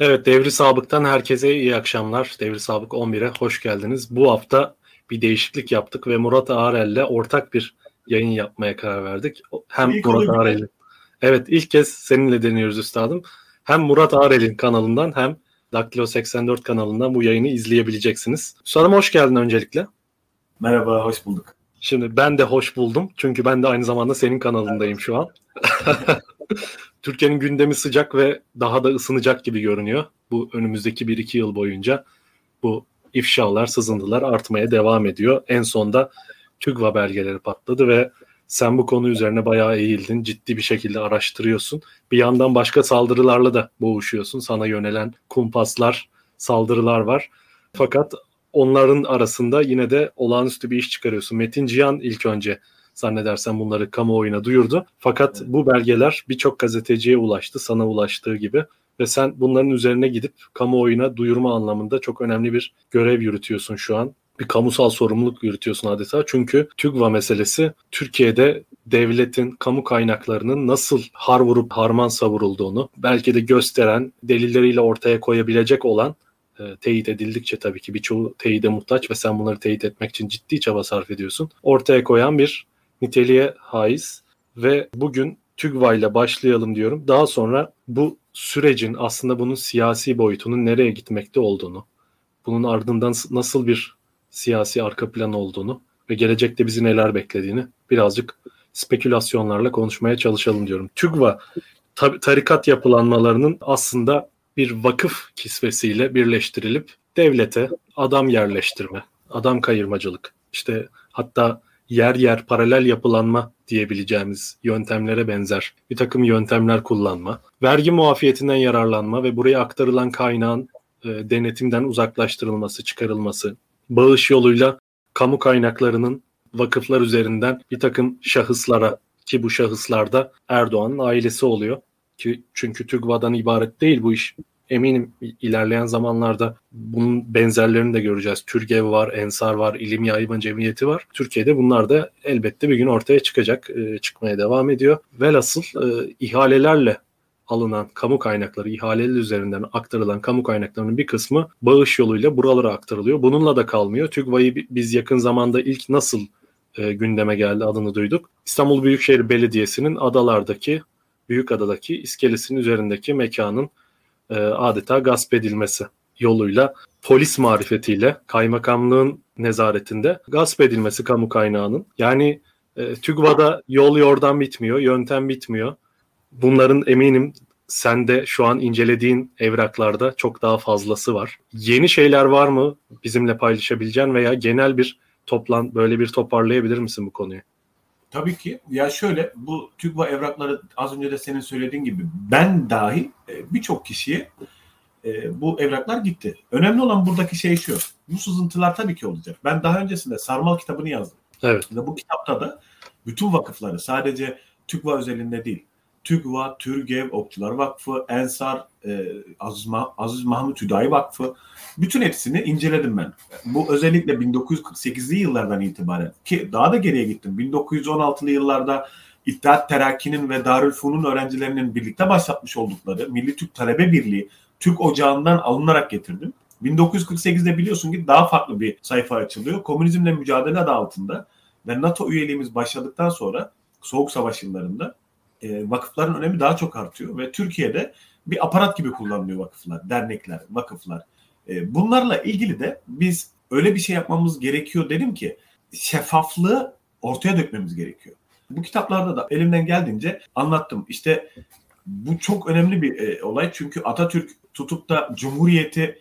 Evet Devri Sabık'tan herkese iyi akşamlar. Devri Sabık 11'e hoş geldiniz. Bu hafta bir değişiklik yaptık ve Murat Ağrel'le ortak bir yayın yapmaya karar verdik. Hem ilk Murat Ağrel'in Evet ilk kez seninle deniyoruz üstadım. Hem Murat Ağrel'in kanalından hem Daktilo 84 kanalından bu yayını izleyebileceksiniz. Üstadım hoş geldin öncelikle. Merhaba, hoş bulduk. Şimdi ben de hoş buldum. Çünkü ben de aynı zamanda senin kanalındayım şu an. Türkiye'nin gündemi sıcak ve daha da ısınacak gibi görünüyor. Bu önümüzdeki 1-2 yıl boyunca bu ifşalar, sızıntılar artmaya devam ediyor. En sonda TÜGVA belgeleri patladı ve sen bu konu üzerine bayağı eğildin. Ciddi bir şekilde araştırıyorsun. Bir yandan başka saldırılarla da boğuşuyorsun. Sana yönelen kumpaslar, saldırılar var. Fakat onların arasında yine de olağanüstü bir iş çıkarıyorsun. Metin Cihan ilk önce zannedersem bunları kamuoyuna duyurdu. Fakat bu belgeler birçok gazeteciye ulaştı, sana ulaştığı gibi ve sen bunların üzerine gidip kamuoyuna duyurma anlamında çok önemli bir görev yürütüyorsun şu an. Bir kamusal sorumluluk yürütüyorsun adeta. Çünkü TÜGVA meselesi Türkiye'de devletin kamu kaynaklarının nasıl har vurup harman savurulduğunu belki de gösteren, delilleriyle ortaya koyabilecek olan e, teyit edildikçe tabii ki birçoğu teyide muhtaç ve sen bunları teyit etmek için ciddi çaba sarf ediyorsun. Ortaya koyan bir niteliğe haiz ve bugün TÜGVA ile başlayalım diyorum. Daha sonra bu sürecin aslında bunun siyasi boyutunun nereye gitmekte olduğunu, bunun ardından nasıl bir siyasi arka plan olduğunu ve gelecekte bizi neler beklediğini birazcık spekülasyonlarla konuşmaya çalışalım diyorum. TÜGVA tarikat yapılanmalarının aslında bir vakıf kisvesiyle birleştirilip devlete adam yerleştirme, adam kayırmacılık, işte hatta yer yer paralel yapılanma diyebileceğimiz yöntemlere benzer bir takım yöntemler kullanma, vergi muafiyetinden yararlanma ve buraya aktarılan kaynağın e, denetimden uzaklaştırılması, çıkarılması, bağış yoluyla kamu kaynaklarının vakıflar üzerinden bir takım şahıslara ki bu şahıslarda Erdoğan'ın ailesi oluyor. Ki çünkü TÜGVA'dan ibaret değil bu iş eminim ilerleyen zamanlarda bunun benzerlerini de göreceğiz. Türgev var, Ensar var, İlim Yayma Cemiyeti var. Türkiye'de bunlar da elbette bir gün ortaya çıkacak, e, çıkmaya devam ediyor. Velhasıl e, ihalelerle alınan kamu kaynakları, ihaleler üzerinden aktarılan kamu kaynaklarının bir kısmı bağış yoluyla buralara aktarılıyor. Bununla da kalmıyor. TÜGVA'yı biz yakın zamanda ilk nasıl e, gündeme geldi adını duyduk. İstanbul Büyükşehir Belediyesi'nin adalardaki Büyükada'daki iskelesinin üzerindeki mekanın e, adeta gasp edilmesi yoluyla polis marifetiyle kaymakamlığın nezaretinde gasp edilmesi kamu kaynağının. Yani e, TÜGVA'da yol yordan bitmiyor, yöntem bitmiyor. Bunların eminim sende şu an incelediğin evraklarda çok daha fazlası var. Yeni şeyler var mı bizimle paylaşabileceğin veya genel bir toplan böyle bir toparlayabilir misin bu konuyu? Tabii ki. Ya şöyle bu TÜGVA evrakları az önce de senin söylediğin gibi ben dahi e, birçok kişiye e, bu evraklar gitti. Önemli olan buradaki şey şu. Bu sızıntılar tabii ki olacak. Ben daha öncesinde Sarmal kitabını yazdım. Evet. Ve bu kitapta da bütün vakıfları sadece TÜGVA özelinde değil TÜGVA, TÜRGEV, Okçular Vakfı, Ensar, e, Aziz, Mah Aziz Mahmut Hüdayi Vakfı bütün hepsini inceledim ben. Bu özellikle 1948'li yıllardan itibaren ki daha da geriye gittim. 1916'lı yıllarda İttihat Terakki'nin ve Darülfun'un öğrencilerinin birlikte başlatmış oldukları Milli Türk Talebe Birliği Türk Ocağı'ndan alınarak getirdim. 1948'de biliyorsun ki daha farklı bir sayfa açılıyor. Komünizmle mücadele adı altında ve NATO üyeliğimiz başladıktan sonra Soğuk Savaş yıllarında e, vakıfların önemi daha çok artıyor ve Türkiye'de bir aparat gibi kullanılıyor vakıflar, dernekler, vakıflar. E, bunlarla ilgili de biz öyle bir şey yapmamız gerekiyor dedim ki şeffaflığı ortaya dökmemiz gerekiyor. Bu kitaplarda da elimden geldiğince anlattım. İşte bu çok önemli bir e, olay çünkü Atatürk tutup da Cumhuriyeti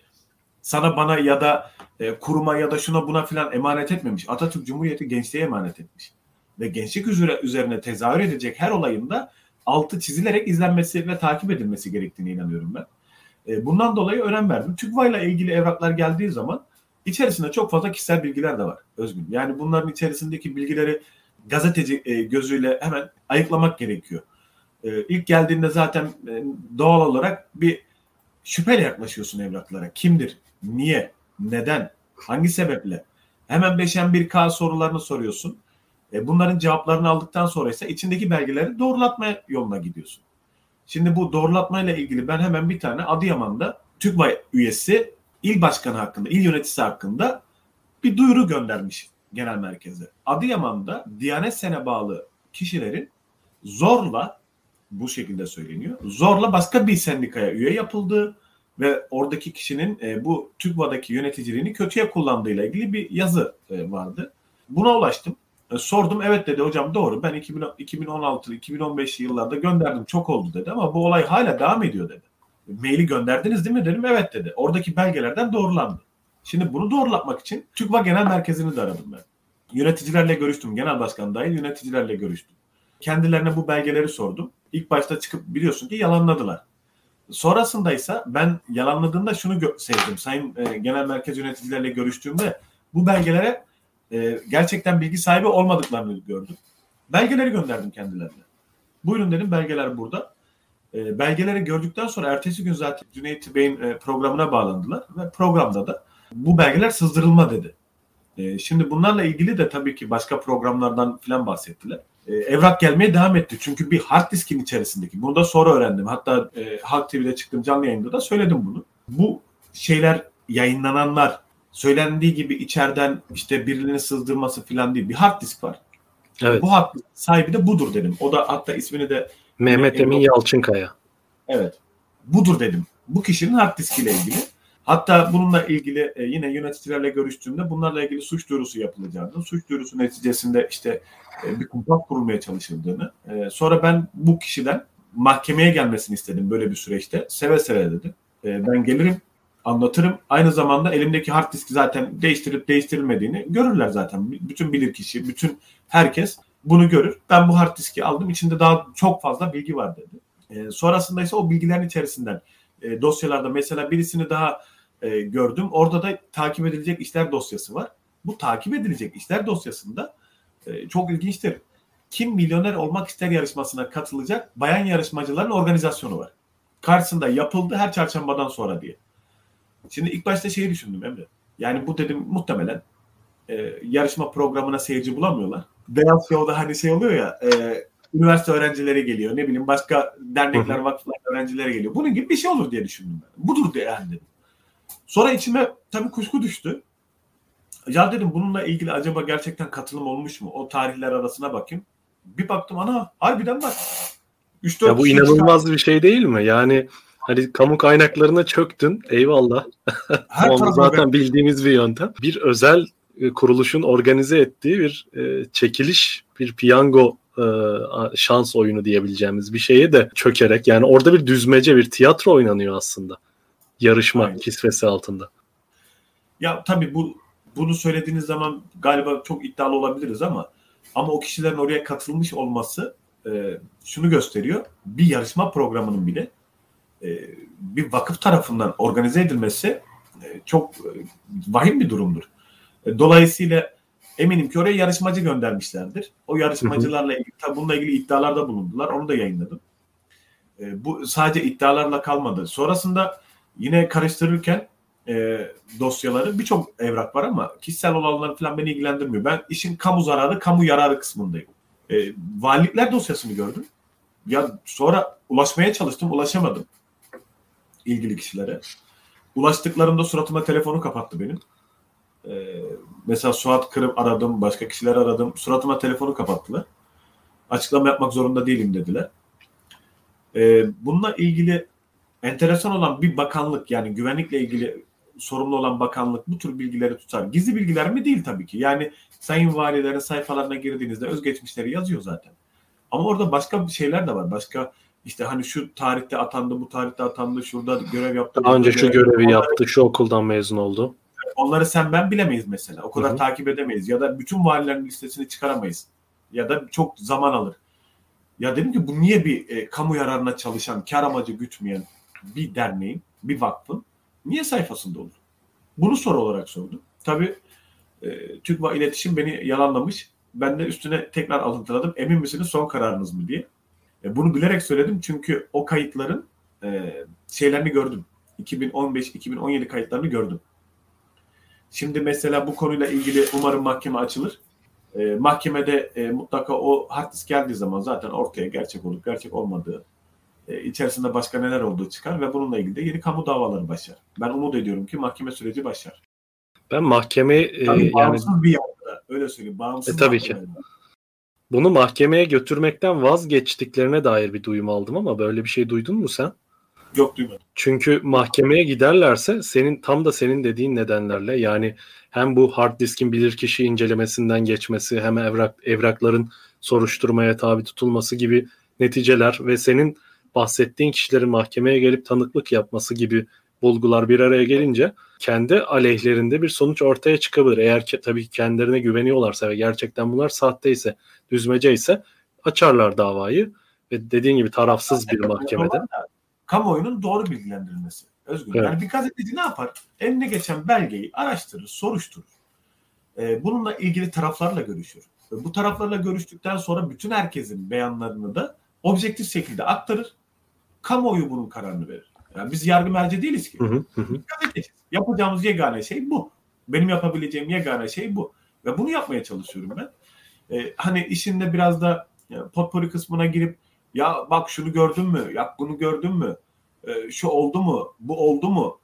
sana bana ya da e, kuruma ya da şuna buna filan emanet etmemiş. Atatürk Cumhuriyeti gençliğe emanet etmiş ve gençlik üzerine tezahür edecek her olayında altı çizilerek izlenmesi ve takip edilmesi gerektiğine inanıyorum ben. E, bundan dolayı önem verdim. TÜGVA ile ilgili evraklar geldiği zaman içerisinde çok fazla kişisel bilgiler de var Özgün. Yani bunların içerisindeki bilgileri gazeteci e, gözüyle hemen ayıklamak gerekiyor. E, ilk geldiğinde zaten doğal olarak bir şüpheyle yaklaşıyorsun evraklara. Kimdir? Niye? Neden? Hangi sebeple? Hemen beşen bir K sorularını soruyorsun. E, bunların cevaplarını aldıktan sonra ise içindeki belgeleri doğrulatma yoluna gidiyorsun. Şimdi bu doğrulatmayla ilgili ben hemen bir tane Adıyaman'da TÜGVA üyesi il başkanı hakkında, il yöneticisi hakkında bir duyuru göndermiş genel merkeze. Adıyaman'da Diyanet Sen'e bağlı kişilerin zorla bu şekilde söyleniyor. Zorla başka bir sendikaya üye yapıldığı ve oradaki kişinin e, bu TÜGVA'daki yöneticiliğini kötüye kullandığıyla ilgili bir yazı e, vardı. Buna ulaştım. E, sordum evet dedi hocam doğru ben 2016-2015 yıllarda gönderdim çok oldu dedi ama bu olay hala devam ediyor dedi. Maili gönderdiniz değil mi dedim evet dedi. Oradaki belgelerden doğrulandı. Şimdi bunu doğrulatmak için TÜGVA Genel Merkezi'ni de aradım ben. Yöneticilerle görüştüm. Genel başkan dahil yöneticilerle görüştüm. Kendilerine bu belgeleri sordum. İlk başta çıkıp biliyorsun ki yalanladılar. Sonrasında ise ben yalanladığımda şunu sevdim. Sayın e, Genel Merkez yöneticilerle görüştüğümde bu belgelere e, gerçekten bilgi sahibi olmadıklarını gördüm. Belgeleri gönderdim kendilerine. Buyurun dedim belgeler burada. E, belgeleri gördükten sonra ertesi gün zaten Cüneyt Bey'in e, programına bağlandılar ve programda da bu belgeler sızdırılma dedi. E, şimdi bunlarla ilgili de tabii ki başka programlardan filan bahsettiler. E, evrak gelmeye devam etti. Çünkü bir hard diskin içerisindeki. Bunu da sonra öğrendim. Hatta e, Halk TV'de çıktığım canlı yayında da söyledim bunu. Bu şeyler yayınlananlar söylendiği gibi içeriden işte birilerini sızdırması filan değil. Bir hard disk var. Evet. Bu hard sahibi de budur dedim. O da hatta ismini de Mehmet Emin Yalçınkaya. Evet. Budur dedim. Bu kişinin hard diskiyle ilgili. Hatta bununla ilgili e, yine yöneticilerle görüştüğümde bunlarla ilgili suç duyurusu yapılacağını, suç duyurusu neticesinde işte e, bir kumpas kurulmaya çalışıldığını. E, sonra ben bu kişiden mahkemeye gelmesini istedim böyle bir süreçte. Seve seve dedim. E, ben gelirim, anlatırım. Aynı zamanda elimdeki hard diski zaten değiştirip değiştirilmediğini görürler zaten. Bütün bilir kişi, bütün herkes bunu görür. Ben bu hard diski aldım. İçinde daha çok fazla bilgi var dedi. E, sonrasında ise o bilgilerin içerisinden e, dosyalarda mesela birisini daha e, gördüm. Orada da takip edilecek işler dosyası var. Bu takip edilecek işler dosyasında e, çok ilginçtir. Kim milyoner olmak ister yarışmasına katılacak bayan yarışmacıların organizasyonu var. Karşısında yapıldı her çarşambadan sonra diye. Şimdi ilk başta şeyi düşündüm Emre. Yani bu dedim muhtemelen e, yarışma programına seyirci bulamıyorlar. Beyaz Show'da hani şey oluyor ya e, üniversite öğrencileri geliyor. Ne bileyim başka dernekler, vakıflar öğrencileri geliyor. Bunun gibi bir şey olur diye düşündüm ben. Budur diye yani dedim. Sonra içime tabii kuşku düştü. Ya dedim bununla ilgili acaba gerçekten katılım olmuş mu? O tarihler arasına bakayım. Bir baktım ana harbiden var. 3 ya bu inanılmaz bir şey değil mi? Yani hani kamu kaynaklarına çöktün. Eyvallah. Her Onu zaten ben... bildiğimiz bir yöntem. Bir özel e, kuruluşun organize ettiği bir e, çekiliş, bir piyango e, şans oyunu diyebileceğimiz bir şeye de çökerek yani orada bir düzmece, bir tiyatro oynanıyor aslında. Yarışma Aynen. kisvesi altında. Ya tabii bu bunu söylediğiniz zaman galiba çok iddialı olabiliriz ama ama o kişilerin oraya katılmış olması e, şunu gösteriyor. Bir yarışma programının bile bir vakıf tarafından organize edilmesi e, çok e, vahim bir durumdur. E, dolayısıyla eminim ki oraya yarışmacı göndermişlerdir. O yarışmacılarla ilgili bununla ilgili iddialarda bulundular. Onu da yayınladım. E, bu sadece iddialarla kalmadı. Sonrasında yine karıştırırken e, dosyaları birçok evrak var ama kişisel olanlar falan beni ilgilendirmiyor. Ben işin kamu zararı, kamu yararı kısmındayım. E, valilikler dosyasını gördüm. Ya sonra ulaşmaya çalıştım, ulaşamadım ilgili kişilere. Ulaştıklarında suratıma telefonu kapattı benim. Ee, mesela Suat Kırım aradım, başka kişiler aradım. Suratıma telefonu kapattılar. Açıklama yapmak zorunda değilim dediler. Ee, bununla ilgili enteresan olan bir bakanlık yani güvenlikle ilgili sorumlu olan bakanlık bu tür bilgileri tutar. Gizli bilgiler mi? Değil tabii ki. Yani sayın valilerin sayfalarına girdiğinizde özgeçmişleri yazıyor zaten. Ama orada başka şeyler de var. Başka işte hani şu tarihte atandı, bu tarihte atandı, şurada görev yaptı. Daha önce şu görevi onları, yaptı, şu okuldan mezun oldu. Onları sen ben bilemeyiz mesela. O kadar Hı-hı. takip edemeyiz. Ya da bütün valilerin listesini çıkaramayız. Ya da çok zaman alır. Ya dedim ki bu niye bir e, kamu yararına çalışan, kar amacı gütmeyen bir derneğin, bir vakfın niye sayfasında olur? Bunu soru olarak sordum. Tabii e, TÜGVA iletişim beni yalanlamış. Ben de üstüne tekrar alıntıladım. Emin misiniz son kararınız mı diye. E, bunu bilerek söyledim çünkü o kayıtların e, şeylerini gördüm. 2015-2017 kayıtlarını gördüm. Şimdi mesela bu konuyla ilgili umarım mahkeme açılır. E, mahkemede e, mutlaka o hard disk geldiği zaman zaten ortaya gerçek olup gerçek olmadığı e, içerisinde başka neler olduğu çıkar ve bununla ilgili de yeni kamu davaları başlar. Ben umut ediyorum ki mahkeme süreci başlar. Ben mahkeme e, yani bağımsız bir yargıda öyle söyleyeyim. Bağımsız e, tabii ki. Bunu mahkemeye götürmekten vazgeçtiklerine dair bir duyum aldım ama böyle bir şey duydun mu sen? Yok duymadım. Çünkü mahkemeye giderlerse senin tam da senin dediğin nedenlerle yani hem bu hard diskin bilirkişi incelemesinden geçmesi hem evrak evrakların soruşturmaya tabi tutulması gibi neticeler ve senin bahsettiğin kişilerin mahkemeye gelip tanıklık yapması gibi bulgular bir araya gelince kendi aleyhlerinde bir sonuç ortaya çıkabilir. Eğer ki, tabii kendilerine güveniyorlarsa ve gerçekten bunlar sahte ise, düzmece ise açarlar davayı ve dediğin gibi tarafsız bir mahkemede. Kamuoyunun doğru bilgilendirilmesi. Özgür. Evet. Yani bir gazeteci ne yapar? Eline geçen belgeyi araştırır, soruşturur. Ee, bununla ilgili taraflarla görüşür. Ve bu taraflarla görüştükten sonra bütün herkesin beyanlarını da objektif şekilde aktarır. Kamuoyu bunun kararını verir. Yani biz yargı merci değiliz ki. Hı hı hı. Yapacağımız yegane şey bu. Benim yapabileceğim yegane şey bu. Ve bunu yapmaya çalışıyorum ben. Ee, hani işinde biraz da potpori kısmına girip ya bak şunu gördün mü? Ya bunu gördün mü? Ee, şu oldu mu? Bu oldu mu?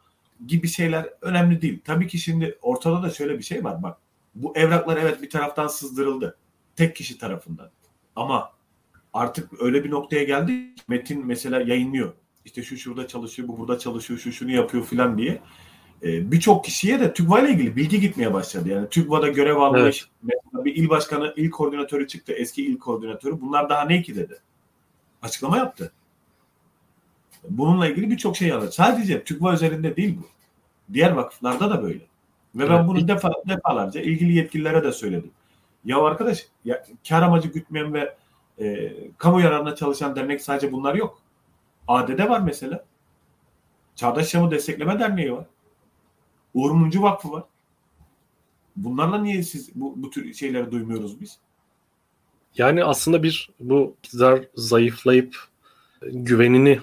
Gibi şeyler önemli değil. Tabii ki şimdi ortada da şöyle bir şey var. Bak bu evraklar evet bir taraftan sızdırıldı. Tek kişi tarafından. Ama artık öyle bir noktaya geldi Metin mesela yayınlıyor. İşte şu şurada çalışıyor, bu burada çalışıyor, şu şunu yapıyor filan diye. Ee, Birçok kişiye de TÜGVA ile ilgili bilgi gitmeye başladı. Yani TÜGVA'da görev almış, evet. bir il başkanı, il koordinatörü çıktı, eski il koordinatörü. Bunlar daha ne ki dedi. Açıklama yaptı. Bununla ilgili birçok şey anlattı. Sadece TÜGVA özelinde değil bu. Diğer vakıflarda da böyle. Ve ben bunu defa, defalarca ilgili yetkililere de söyledim. Ya arkadaş ya, kar amacı gütmeyen ve e, kamu yararına çalışan dernek sadece bunlar yok. ADD var mesela. Çağdaş Yaşamı Destekleme Derneği var. Uğur Mumcu Vakfı var. Bunlarla niye siz bu, bu tür şeyleri duymuyoruz biz? Yani aslında bir bu iktidar zayıflayıp güvenini,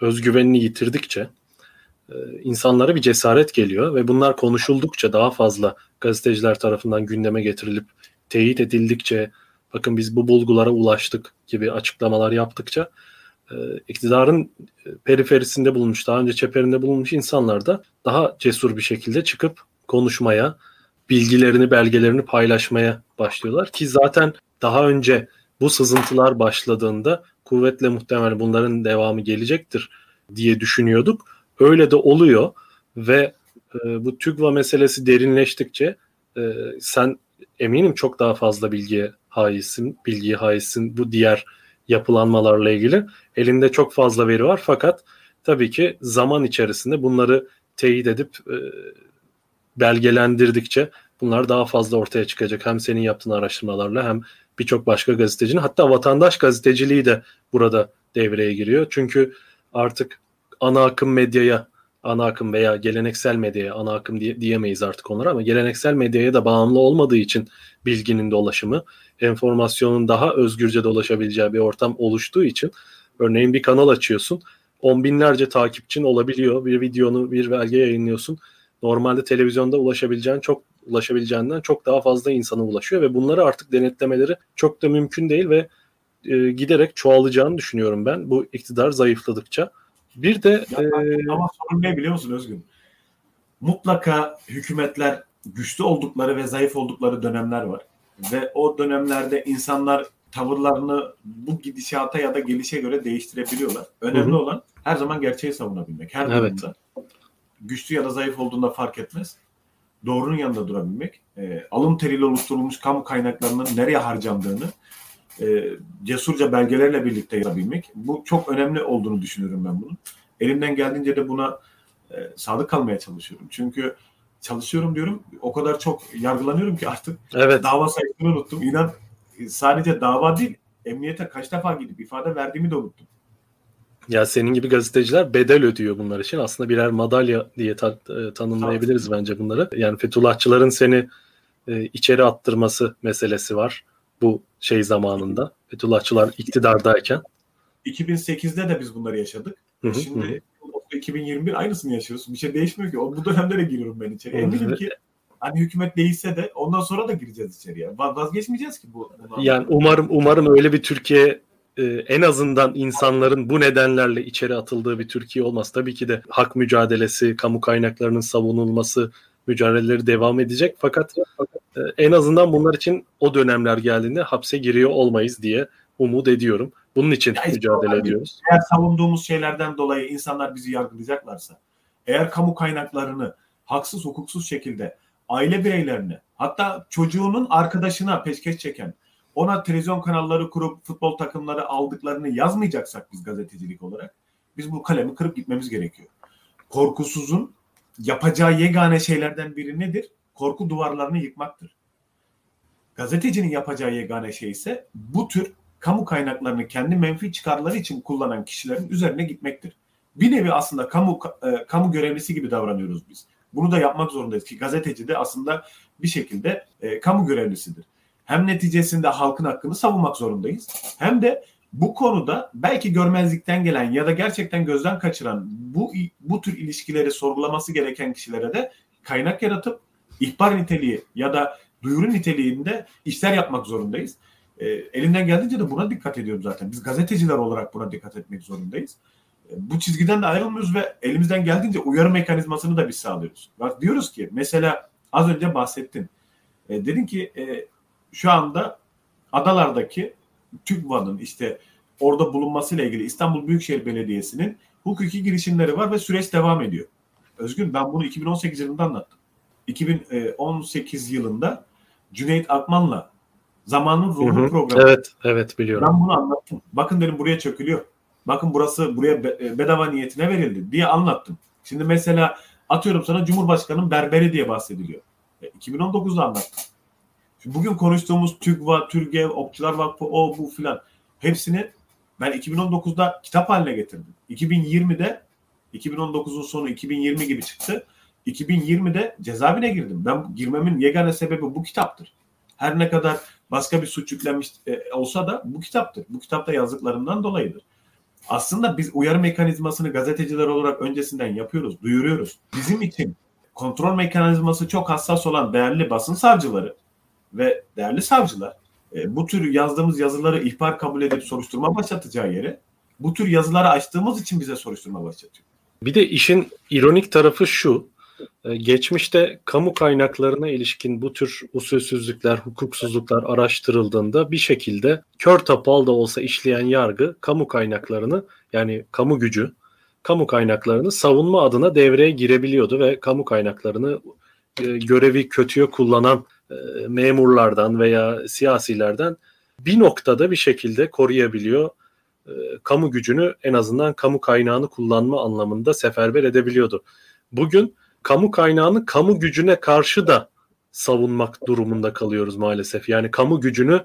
özgüvenini yitirdikçe e, insanlara bir cesaret geliyor ve bunlar konuşuldukça daha fazla gazeteciler tarafından gündeme getirilip teyit edildikçe bakın biz bu bulgulara ulaştık gibi açıklamalar yaptıkça e, iktidarın periferisinde bulunmuş, daha önce çeperinde bulunmuş insanlar da daha cesur bir şekilde çıkıp konuşmaya, bilgilerini, belgelerini paylaşmaya başlıyorlar ki zaten daha önce bu sızıntılar başladığında kuvvetle muhtemel bunların devamı gelecektir diye düşünüyorduk. Öyle de oluyor ve e, bu TÜGVA meselesi derinleştikçe e, sen eminim çok daha fazla bilgiye haizsin, bilgiye haizsin bu diğer yapılanmalarla ilgili. Elinde çok fazla veri var fakat tabii ki zaman içerisinde bunları teyit edip e, belgelendirdikçe bunlar daha fazla ortaya çıkacak. Hem senin yaptığın araştırmalarla hem birçok başka gazetecinin hatta vatandaş gazeteciliği de burada devreye giriyor. Çünkü artık ana akım medyaya ana akım veya geleneksel medyaya ana akım diye, diyemeyiz artık onlara ama geleneksel medyaya da bağımlı olmadığı için bilginin dolaşımı, enformasyonun daha özgürce dolaşabileceği bir ortam oluştuğu için örneğin bir kanal açıyorsun. On binlerce takipçin olabiliyor. Bir videonu, bir belge yayınlıyorsun. Normalde televizyonda ulaşabileceğin çok ulaşabileceğinden çok daha fazla insana ulaşıyor ve bunları artık denetlemeleri çok da mümkün değil ve e, giderek çoğalacağını düşünüyorum ben bu iktidar zayıfladıkça. Bir de ya, e... ama sorun ne biliyor musun Özgün? Mutlaka hükümetler güçlü oldukları ve zayıf oldukları dönemler var. Ve o dönemlerde insanlar tavırlarını bu gidişata ya da gelişe göre değiştirebiliyorlar. Önemli Hı-hı. olan her zaman gerçeği savunabilmek. Her evet. durumda. Güçlü ya da zayıf olduğunda fark etmez. Doğrunun yanında durabilmek. E, alım teriyle oluşturulmuş kamu kaynaklarının nereye harcandığını e, cesurca belgelerle birlikte yapabilmek. Bu çok önemli olduğunu düşünüyorum ben bunun. Elimden geldiğince de buna e, sadık kalmaya çalışıyorum. Çünkü çalışıyorum diyorum o kadar çok yargılanıyorum ki artık evet. dava sayısını unuttum. İnan sadece dava değil emniyete kaç defa gidip ifade verdiğimi de unuttum. Ya senin gibi gazeteciler bedel ödüyor bunlar için. Aslında birer madalya diye ta- e, tanımlayabiliriz tamam. bence bunları. Yani Fethullahçıların seni e, içeri attırması meselesi var bu şey zamanında. Fethullahçılar iktidardayken. 2008'de de biz bunları yaşadık. Hı hı, Şimdi hı. 2021 aynısını yaşıyoruz. Bir şey değişmiyor ki. O bu dönemde de giriyorum ben içeri. Eminim ki hani hükümet değişse de ondan sonra da gireceğiz içeriye. Vazgeçmeyeceğiz ki bu. Yani umarım umarım öyle bir Türkiye e, en azından insanların bu nedenlerle içeri atıldığı bir Türkiye olmaz. Tabii ki de hak mücadelesi, kamu kaynaklarının savunulması mücadeleleri devam edecek. Fakat e, en azından bunlar için o dönemler geldiğinde hapse giriyor olmayız diye umut ediyorum. Bunun için ya mücadele ediyoruz. Eğer savunduğumuz şeylerden dolayı insanlar bizi yargılayacaklarsa, eğer kamu kaynaklarını haksız hukuksuz şekilde aile bireylerine hatta çocuğunun arkadaşına peşkeş çeken ona televizyon kanalları kurup futbol takımları aldıklarını yazmayacaksak biz gazetecilik olarak biz bu kalemi kırıp gitmemiz gerekiyor. Korkusuzun yapacağı yegane şeylerden biri nedir? Korku duvarlarını yıkmaktır. Gazetecinin yapacağı yegane şey ise bu tür kamu kaynaklarını kendi menfi çıkarları için kullanan kişilerin üzerine gitmektir. Bir nevi aslında kamu e, kamu görevlisi gibi davranıyoruz biz. Bunu da yapmak zorundayız ki gazeteci de aslında bir şekilde e, kamu görevlisidir. Hem neticesinde halkın hakkını savunmak zorundayız. Hem de bu konuda belki görmezlikten gelen ya da gerçekten gözden kaçıran bu bu tür ilişkileri sorgulaması gereken kişilere de kaynak yaratıp ihbar niteliği ya da duyuru niteliğinde işler yapmak zorundayız. E, elinden geldiğince de buna dikkat ediyorum zaten. Biz gazeteciler olarak buna dikkat etmek zorundayız. E, bu çizgiden de ayrılmıyoruz ve elimizden geldiğince uyarı mekanizmasını da biz sağlıyoruz. Bak diyoruz ki mesela az önce bahsettin. E, dedin ki e, şu anda adalardaki TÜGVA'nın işte orada bulunmasıyla ilgili İstanbul Büyükşehir Belediyesi'nin hukuki girişimleri var ve süreç devam ediyor. Özgün ben bunu 2018 yılında anlattım. 2018 yılında Cüneyt Akman'la Zamanın Ruhu programı. Evet, evet biliyorum. Ben bunu anlattım. Bakın dedim buraya çökülüyor. Bakın burası buraya e, bedava niyetine verildi diye anlattım. Şimdi mesela atıyorum sana Cumhurbaşkanı'nın berberi diye bahsediliyor. E, 2019'da anlattım. Bugün konuştuğumuz TÜGVA, TÜRGEV, Okçular Vakfı, o bu filan hepsini ben 2019'da kitap haline getirdim. 2020'de 2019'un sonu 2020 gibi çıktı. 2020'de cezaevine girdim. Ben girmemin yegane sebebi bu kitaptır. Her ne kadar başka bir suç yüklenmiş e, olsa da bu kitaptır. Bu kitapta yazdıklarımdan dolayıdır. Aslında biz uyarı mekanizmasını gazeteciler olarak öncesinden yapıyoruz, duyuruyoruz. Bizim için kontrol mekanizması çok hassas olan değerli basın savcıları ve değerli savcılar e, bu tür yazdığımız yazıları ihbar kabul edip soruşturma başlatacağı yere bu tür yazıları açtığımız için bize soruşturma başlatıyor. Bir de işin ironik tarafı şu. E, geçmişte kamu kaynaklarına ilişkin bu tür usulsüzlükler, hukuksuzluklar araştırıldığında bir şekilde kör topal da olsa işleyen yargı kamu kaynaklarını yani kamu gücü kamu kaynaklarını savunma adına devreye girebiliyordu ve kamu kaynaklarını e, görevi kötüye kullanan memurlardan veya siyasilerden bir noktada bir şekilde koruyabiliyor. E, kamu gücünü en azından kamu kaynağını kullanma anlamında seferber edebiliyordu. Bugün kamu kaynağını kamu gücüne karşı da savunmak durumunda kalıyoruz maalesef. Yani kamu gücünü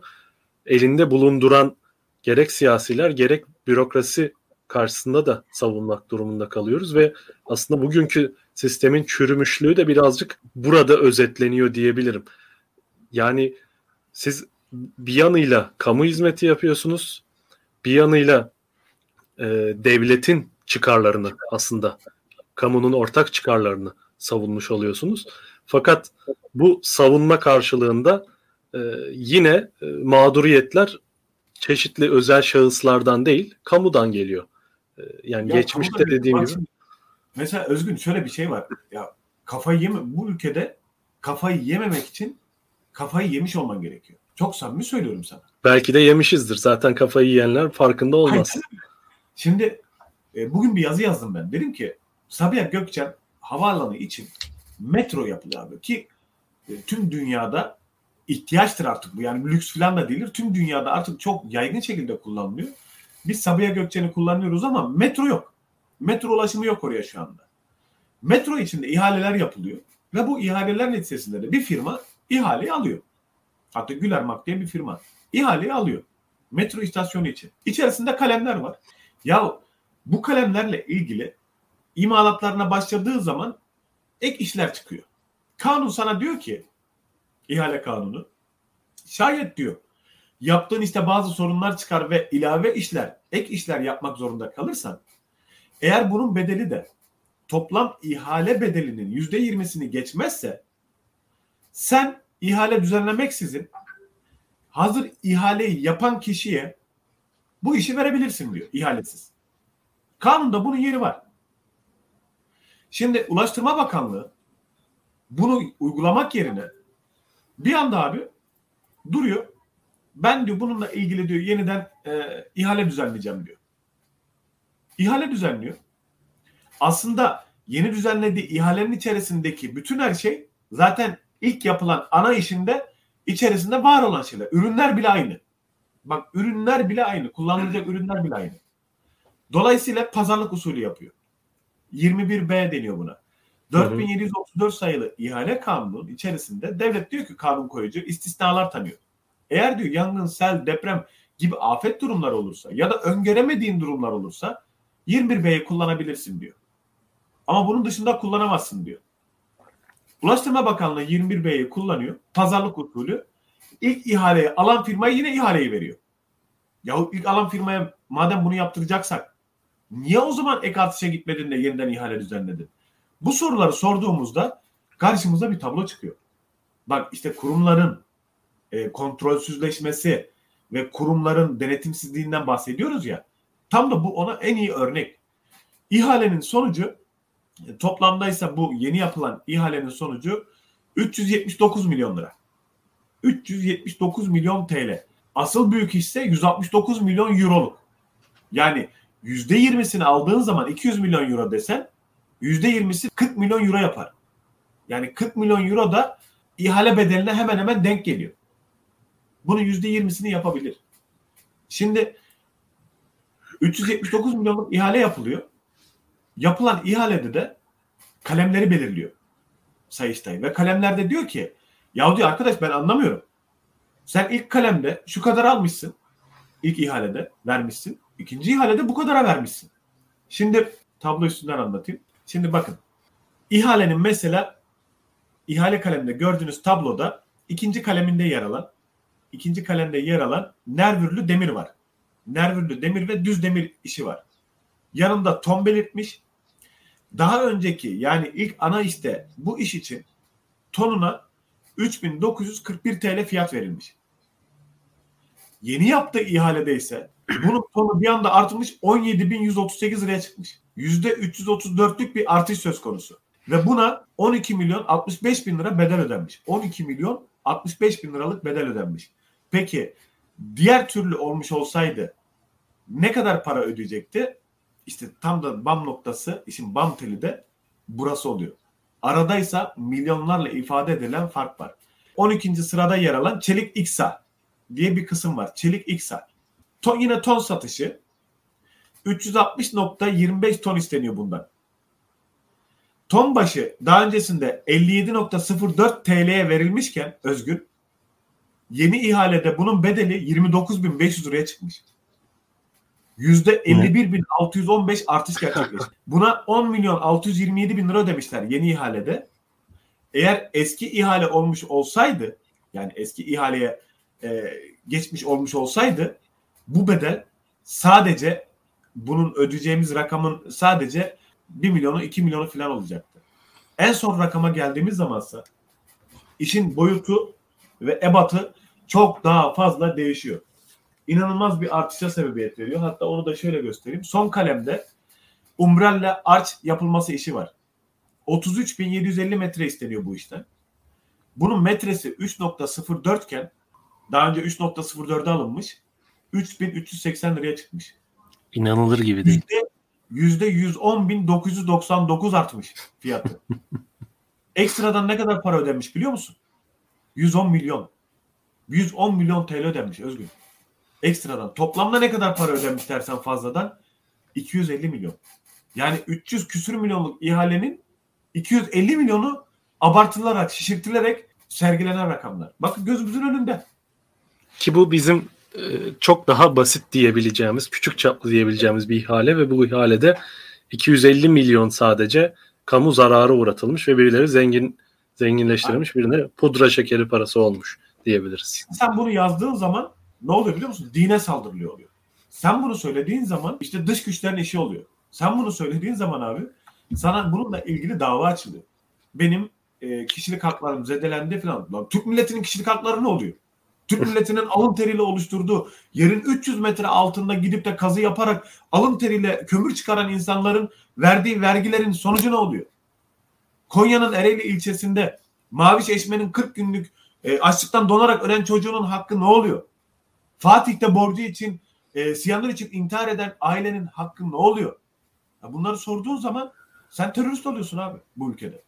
elinde bulunduran gerek siyasiler gerek bürokrasi karşısında da savunmak durumunda kalıyoruz ve aslında bugünkü sistemin çürümüşlüğü de birazcık burada özetleniyor diyebilirim. Yani siz bir yanıyla kamu hizmeti yapıyorsunuz, bir yanıyla e, devletin çıkarlarını aslında kamunun ortak çıkarlarını savunmuş oluyorsunuz. Fakat bu savunma karşılığında e, yine e, mağduriyetler çeşitli özel şahıslardan değil, kamudan geliyor. E, yani ya, geçmişte dediğim gibi. Mesela Özgün şöyle bir şey var. Ya kafayı yeme bu ülkede kafayı yememek için kafayı yemiş olman gerekiyor. Çok samimi söylüyorum sana. Belki de yemişizdir. Zaten kafayı yiyenler farkında olmaz. Şimdi e, bugün bir yazı yazdım ben. Dedim ki Sabiha Gökçen havaalanı için metro yapılıyor abi ki e, tüm dünyada ihtiyaçtır artık bu. Yani lüks falan da değildir. Tüm dünyada artık çok yaygın şekilde kullanılıyor. Biz Sabiha Gökçen'i kullanıyoruz ama metro yok. Metro ulaşımı yok oraya şu anda. Metro içinde ihaleler yapılıyor ve bu ihaleler neticesinde de bir firma ihaleyi alıyor. Hatta Gülermak diye bir firma ihaleyi alıyor. Metro istasyonu için. İçerisinde kalemler var. Ya bu kalemlerle ilgili imalatlarına başladığı zaman ek işler çıkıyor. Kanun sana diyor ki ihale kanunu şayet diyor yaptığın işte bazı sorunlar çıkar ve ilave işler, ek işler yapmak zorunda kalırsan eğer bunun bedeli de toplam ihale bedelinin yüzde yirmisini geçmezse sen ihale düzenlemeksizin hazır ihaleyi yapan kişiye bu işi verebilirsin diyor ihalesiz. Kanunda bunun yeri var. Şimdi Ulaştırma Bakanlığı bunu uygulamak yerine bir anda abi duruyor. Ben diyor bununla ilgili diyor yeniden e, ihale düzenleyeceğim diyor. İhale düzenliyor. Aslında yeni düzenlediği ihalenin içerisindeki bütün her şey zaten ilk yapılan ana işinde içerisinde var olan şeyler. Ürünler bile aynı. Bak ürünler bile aynı. Kullanılacak ürünler bile aynı. Dolayısıyla pazarlık usulü yapıyor. 21B deniyor buna. 4734 sayılı ihale kanunun içerisinde devlet diyor ki kanun koyucu istisnalar tanıyor. Eğer diyor yangın, sel, deprem gibi afet durumları olursa ya da öngöremediğin durumlar olursa 21B'yi kullanabilirsin diyor. Ama bunun dışında kullanamazsın diyor. Ulaştırma Bakanlığı 21B'yi kullanıyor. Pazarlık usulü. İlk ihaleyi alan firmaya yine ihaleyi veriyor. Yahu ilk alan firmaya madem bunu yaptıracaksak niye o zaman ek artışa gitmedin de yeniden ihale düzenledin? Bu soruları sorduğumuzda karşımıza bir tablo çıkıyor. Bak işte kurumların e, kontrolsüzleşmesi ve kurumların denetimsizliğinden bahsediyoruz ya. Tam da bu ona en iyi örnek. İhalenin sonucu e, toplamdaysa bu yeni yapılan ihalenin sonucu 379 milyon lira. 379 milyon TL. Asıl büyük hisse 169 milyon euroluk. Yani %20'sini aldığın zaman 200 milyon euro desen %20'si 40 milyon euro yapar. Yani 40 milyon euro da ihale bedeline hemen hemen denk geliyor. Bunun %20'sini yapabilir. Şimdi 379 milyonluk ihale yapılıyor. Yapılan ihalede de kalemleri belirliyor Sayıştay. Ve kalemlerde diyor ki ya diyor arkadaş ben anlamıyorum. Sen ilk kalemde şu kadar almışsın. İlk ihalede vermişsin. İkinci ihalede bu kadara vermişsin. Şimdi tablo üstünden anlatayım. Şimdi bakın. İhalenin mesela ihale kaleminde gördüğünüz tabloda ikinci kaleminde yer alan ikinci kalemde yer alan nervürlü demir var. Nervürlü demir ve düz demir işi var. Yanında ton belirtmiş. Daha önceki yani ilk ana işte bu iş için tonuna 3941 TL fiyat verilmiş. Yeni yaptığı ihalede ise bunun tonu bir anda artmış 17.138 liraya çıkmış. %334'lük bir artış söz konusu. Ve buna 12 milyon 65 bin lira bedel ödenmiş. 12 milyon 65 bin liralık bedel ödenmiş. Peki diğer türlü olmuş olsaydı ne kadar para ödeyecekti? İşte tam da bam noktası, işin bam teli de burası oluyor. Aradaysa milyonlarla ifade edilen fark var. 12. sırada yer alan çelik iksa diye bir kısım var. Çelik iksa. Ton, yine ton satışı 360.25 ton isteniyor bundan. Ton başı daha öncesinde 57.04 TL'ye verilmişken Özgür yeni ihalede bunun bedeli 29.500 liraya çıkmış. %51.615 artış gerçekleşti. Buna 10 milyon 627 bin lira ödemişler yeni ihalede. Eğer eski ihale olmuş olsaydı yani eski ihaleye e, geçmiş olmuş olsaydı bu bedel sadece bunun ödeyeceğimiz rakamın sadece 1 milyonu 2 milyonu falan olacaktı. En son rakama geldiğimiz zamansa işin boyutu ve ebatı çok daha fazla değişiyor. İnanılmaz bir artışa sebebiyet veriyor. Hatta onu da şöyle göstereyim. Son kalemde umbrella arç yapılması işi var. 33.750 metre isteniyor bu işten. Bunun metresi 3.04 iken daha önce 3.04'e alınmış. 3380 liraya çıkmış. İnanılır gibi değil. Yüzde, yüzde 110.999 artmış fiyatı. Ekstradan ne kadar para ödenmiş biliyor musun? 110 milyon. 110 milyon TL ödenmiş Özgür. Ekstradan. Toplamda ne kadar para ödenmiş dersen fazladan? 250 milyon. Yani 300 küsür milyonluk ihalenin 250 milyonu abartılarak, şişirtilerek sergilenen rakamlar. Bakın gözümüzün önünde. Ki bu bizim e, çok daha basit diyebileceğimiz, küçük çaplı diyebileceğimiz bir ihale ve bu ihalede 250 milyon sadece kamu zararı uğratılmış ve birileri zengin zenginleştirilmiş birine pudra şekeri parası olmuş diyebiliriz. Sen bunu yazdığın zaman ne oluyor biliyor musun? Dine saldırılıyor oluyor. Sen bunu söylediğin zaman işte dış güçlerin işi oluyor. Sen bunu söylediğin zaman abi sana bununla ilgili dava açılıyor. Benim e, kişilik haklarım zedelendi falan. Lan, Türk milletinin kişilik hakları ne oluyor? Türk milletinin alın teriyle oluşturduğu yerin 300 metre altında gidip de kazı yaparak alın teriyle kömür çıkaran insanların verdiği vergilerin sonucu ne oluyor? Konya'nın Ereğli ilçesinde Maviş Eşme'nin 40 günlük e, açlıktan donarak ölen çocuğunun hakkı ne oluyor? Fatih'te borcu için, e, siyanür için intihar eden ailenin hakkı ne oluyor? Ya bunları sorduğun zaman sen terörist oluyorsun abi bu ülkede.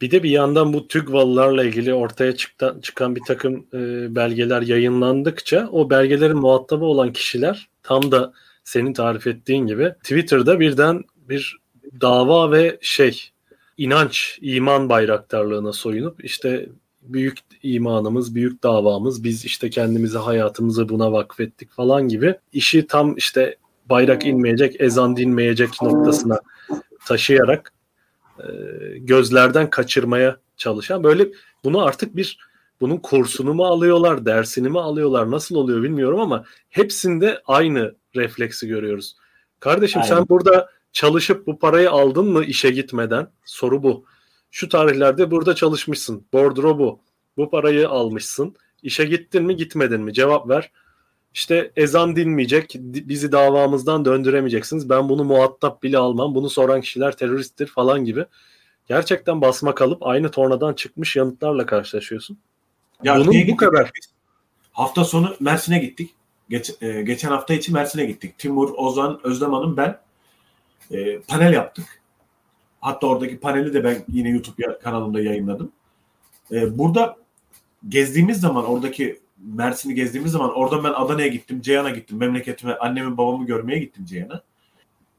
Bir de bir yandan bu TÜGVA'lılarla ilgili ortaya çıkan, çıkan bir takım e, belgeler yayınlandıkça o belgelerin muhatabı olan kişiler tam da senin tarif ettiğin gibi Twitter'da birden bir dava ve şey inanç, iman bayraktarlığına soyunup işte büyük imanımız, büyük davamız, biz işte kendimizi hayatımızı buna vakfettik falan gibi işi tam işte bayrak inmeyecek, ezan dinmeyecek noktasına taşıyarak e, gözlerden kaçırmaya çalışan böyle bunu artık bir bunun kursunu mu alıyorlar, dersini mi alıyorlar, nasıl oluyor bilmiyorum ama hepsinde aynı refleksi görüyoruz. Kardeşim Aynen. sen burada çalışıp bu parayı aldın mı işe gitmeden? Soru bu. Şu tarihlerde burada çalışmışsın. Bordro bu. Bu parayı almışsın. İşe gittin mi gitmedin mi? Cevap ver. İşte ezan dinmeyecek. Bizi davamızdan döndüremeyeceksiniz. Ben bunu muhatap bile almam. Bunu soran kişiler teröristtir falan gibi. Gerçekten basma kalıp aynı tornadan çıkmış yanıtlarla karşılaşıyorsun. Ya Bunun bu kadar. Hafta sonu Mersin'e gittik. Geç, e, geçen hafta için Mersin'e gittik. Timur, Ozan, Özlem Hanım ben e, panel yaptık. Hatta oradaki paneli de ben yine YouTube kanalımda yayınladım. E, burada gezdiğimiz zaman oradaki Mersin'i gezdiğimiz zaman oradan ben Adana'ya gittim, Ceyhan'a gittim. Memleketime, annemi babamı görmeye gittim Ceyhan'a.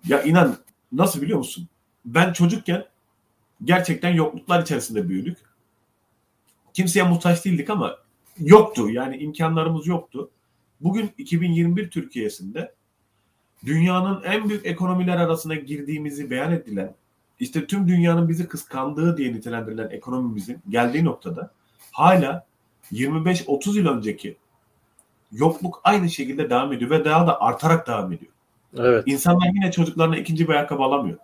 Ya inan nasıl biliyor musun? Ben çocukken gerçekten yokluklar içerisinde büyüdük. Kimseye muhtaç değildik ama yoktu. Yani imkanlarımız yoktu. Bugün 2021 Türkiye'sinde dünyanın en büyük ekonomiler arasına girdiğimizi beyan edilen, işte tüm dünyanın bizi kıskandığı diye nitelendirilen ekonomimizin geldiği noktada hala 25-30 yıl önceki yokluk aynı şekilde devam ediyor ve daha da artarak devam ediyor. Evet. İnsanlar yine çocuklarına ikinci bir ayakkabı alamıyor.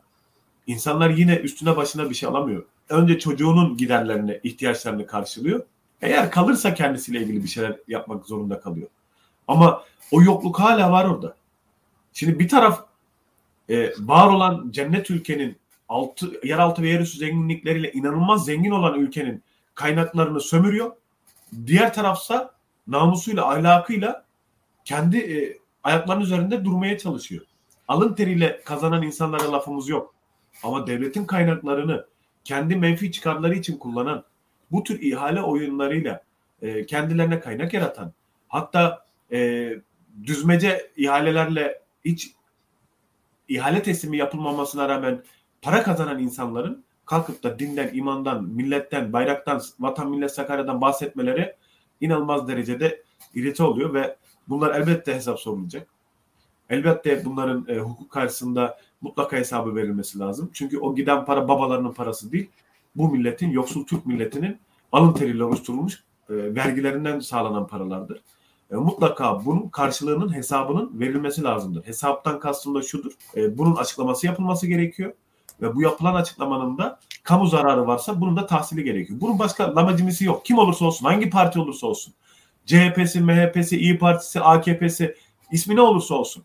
İnsanlar yine üstüne başına bir şey alamıyor. Önce çocuğunun giderlerini, ihtiyaçlarını karşılıyor. Eğer kalırsa kendisiyle ilgili bir şeyler yapmak zorunda kalıyor. Ama o yokluk hala var orada. Şimdi bir taraf e, var olan cennet ülkenin altı, yeraltı ve yerüstü zenginlikleriyle inanılmaz zengin olan ülkenin kaynaklarını sömürüyor. Diğer tarafsa namusuyla, ahlakıyla kendi e, ayaklarının üzerinde durmaya çalışıyor. Alın teriyle kazanan insanlara lafımız yok. Ama devletin kaynaklarını kendi menfi çıkarları için kullanan, bu tür ihale oyunlarıyla e, kendilerine kaynak yaratan, hatta e, düzmece ihalelerle hiç ihale teslimi yapılmamasına rağmen para kazanan insanların kalkıp da dinden, imandan, milletten, bayraktan, vatan millet Sakarya'dan bahsetmeleri inanılmaz derecede irite oluyor ve bunlar elbette hesap sorulacak. Elbette bunların e, hukuk karşısında mutlaka hesabı verilmesi lazım. Çünkü o giden para babalarının parası değil. Bu milletin, yoksul Türk milletinin alın teriyle oluşturulmuş e, vergilerinden sağlanan paralardır. E, mutlaka bunun karşılığının hesabının verilmesi lazımdır. Hesaptan kastım da şudur. E, bunun açıklaması yapılması gerekiyor. Ve bu yapılan açıklamanın da kamu zararı varsa bunun da tahsili gerekiyor. Bunun başka lamacimisi yok. Kim olursa olsun, hangi parti olursa olsun. CHP'si, MHP'si, İyi Partisi, AKP'si, ismi ne olursa olsun.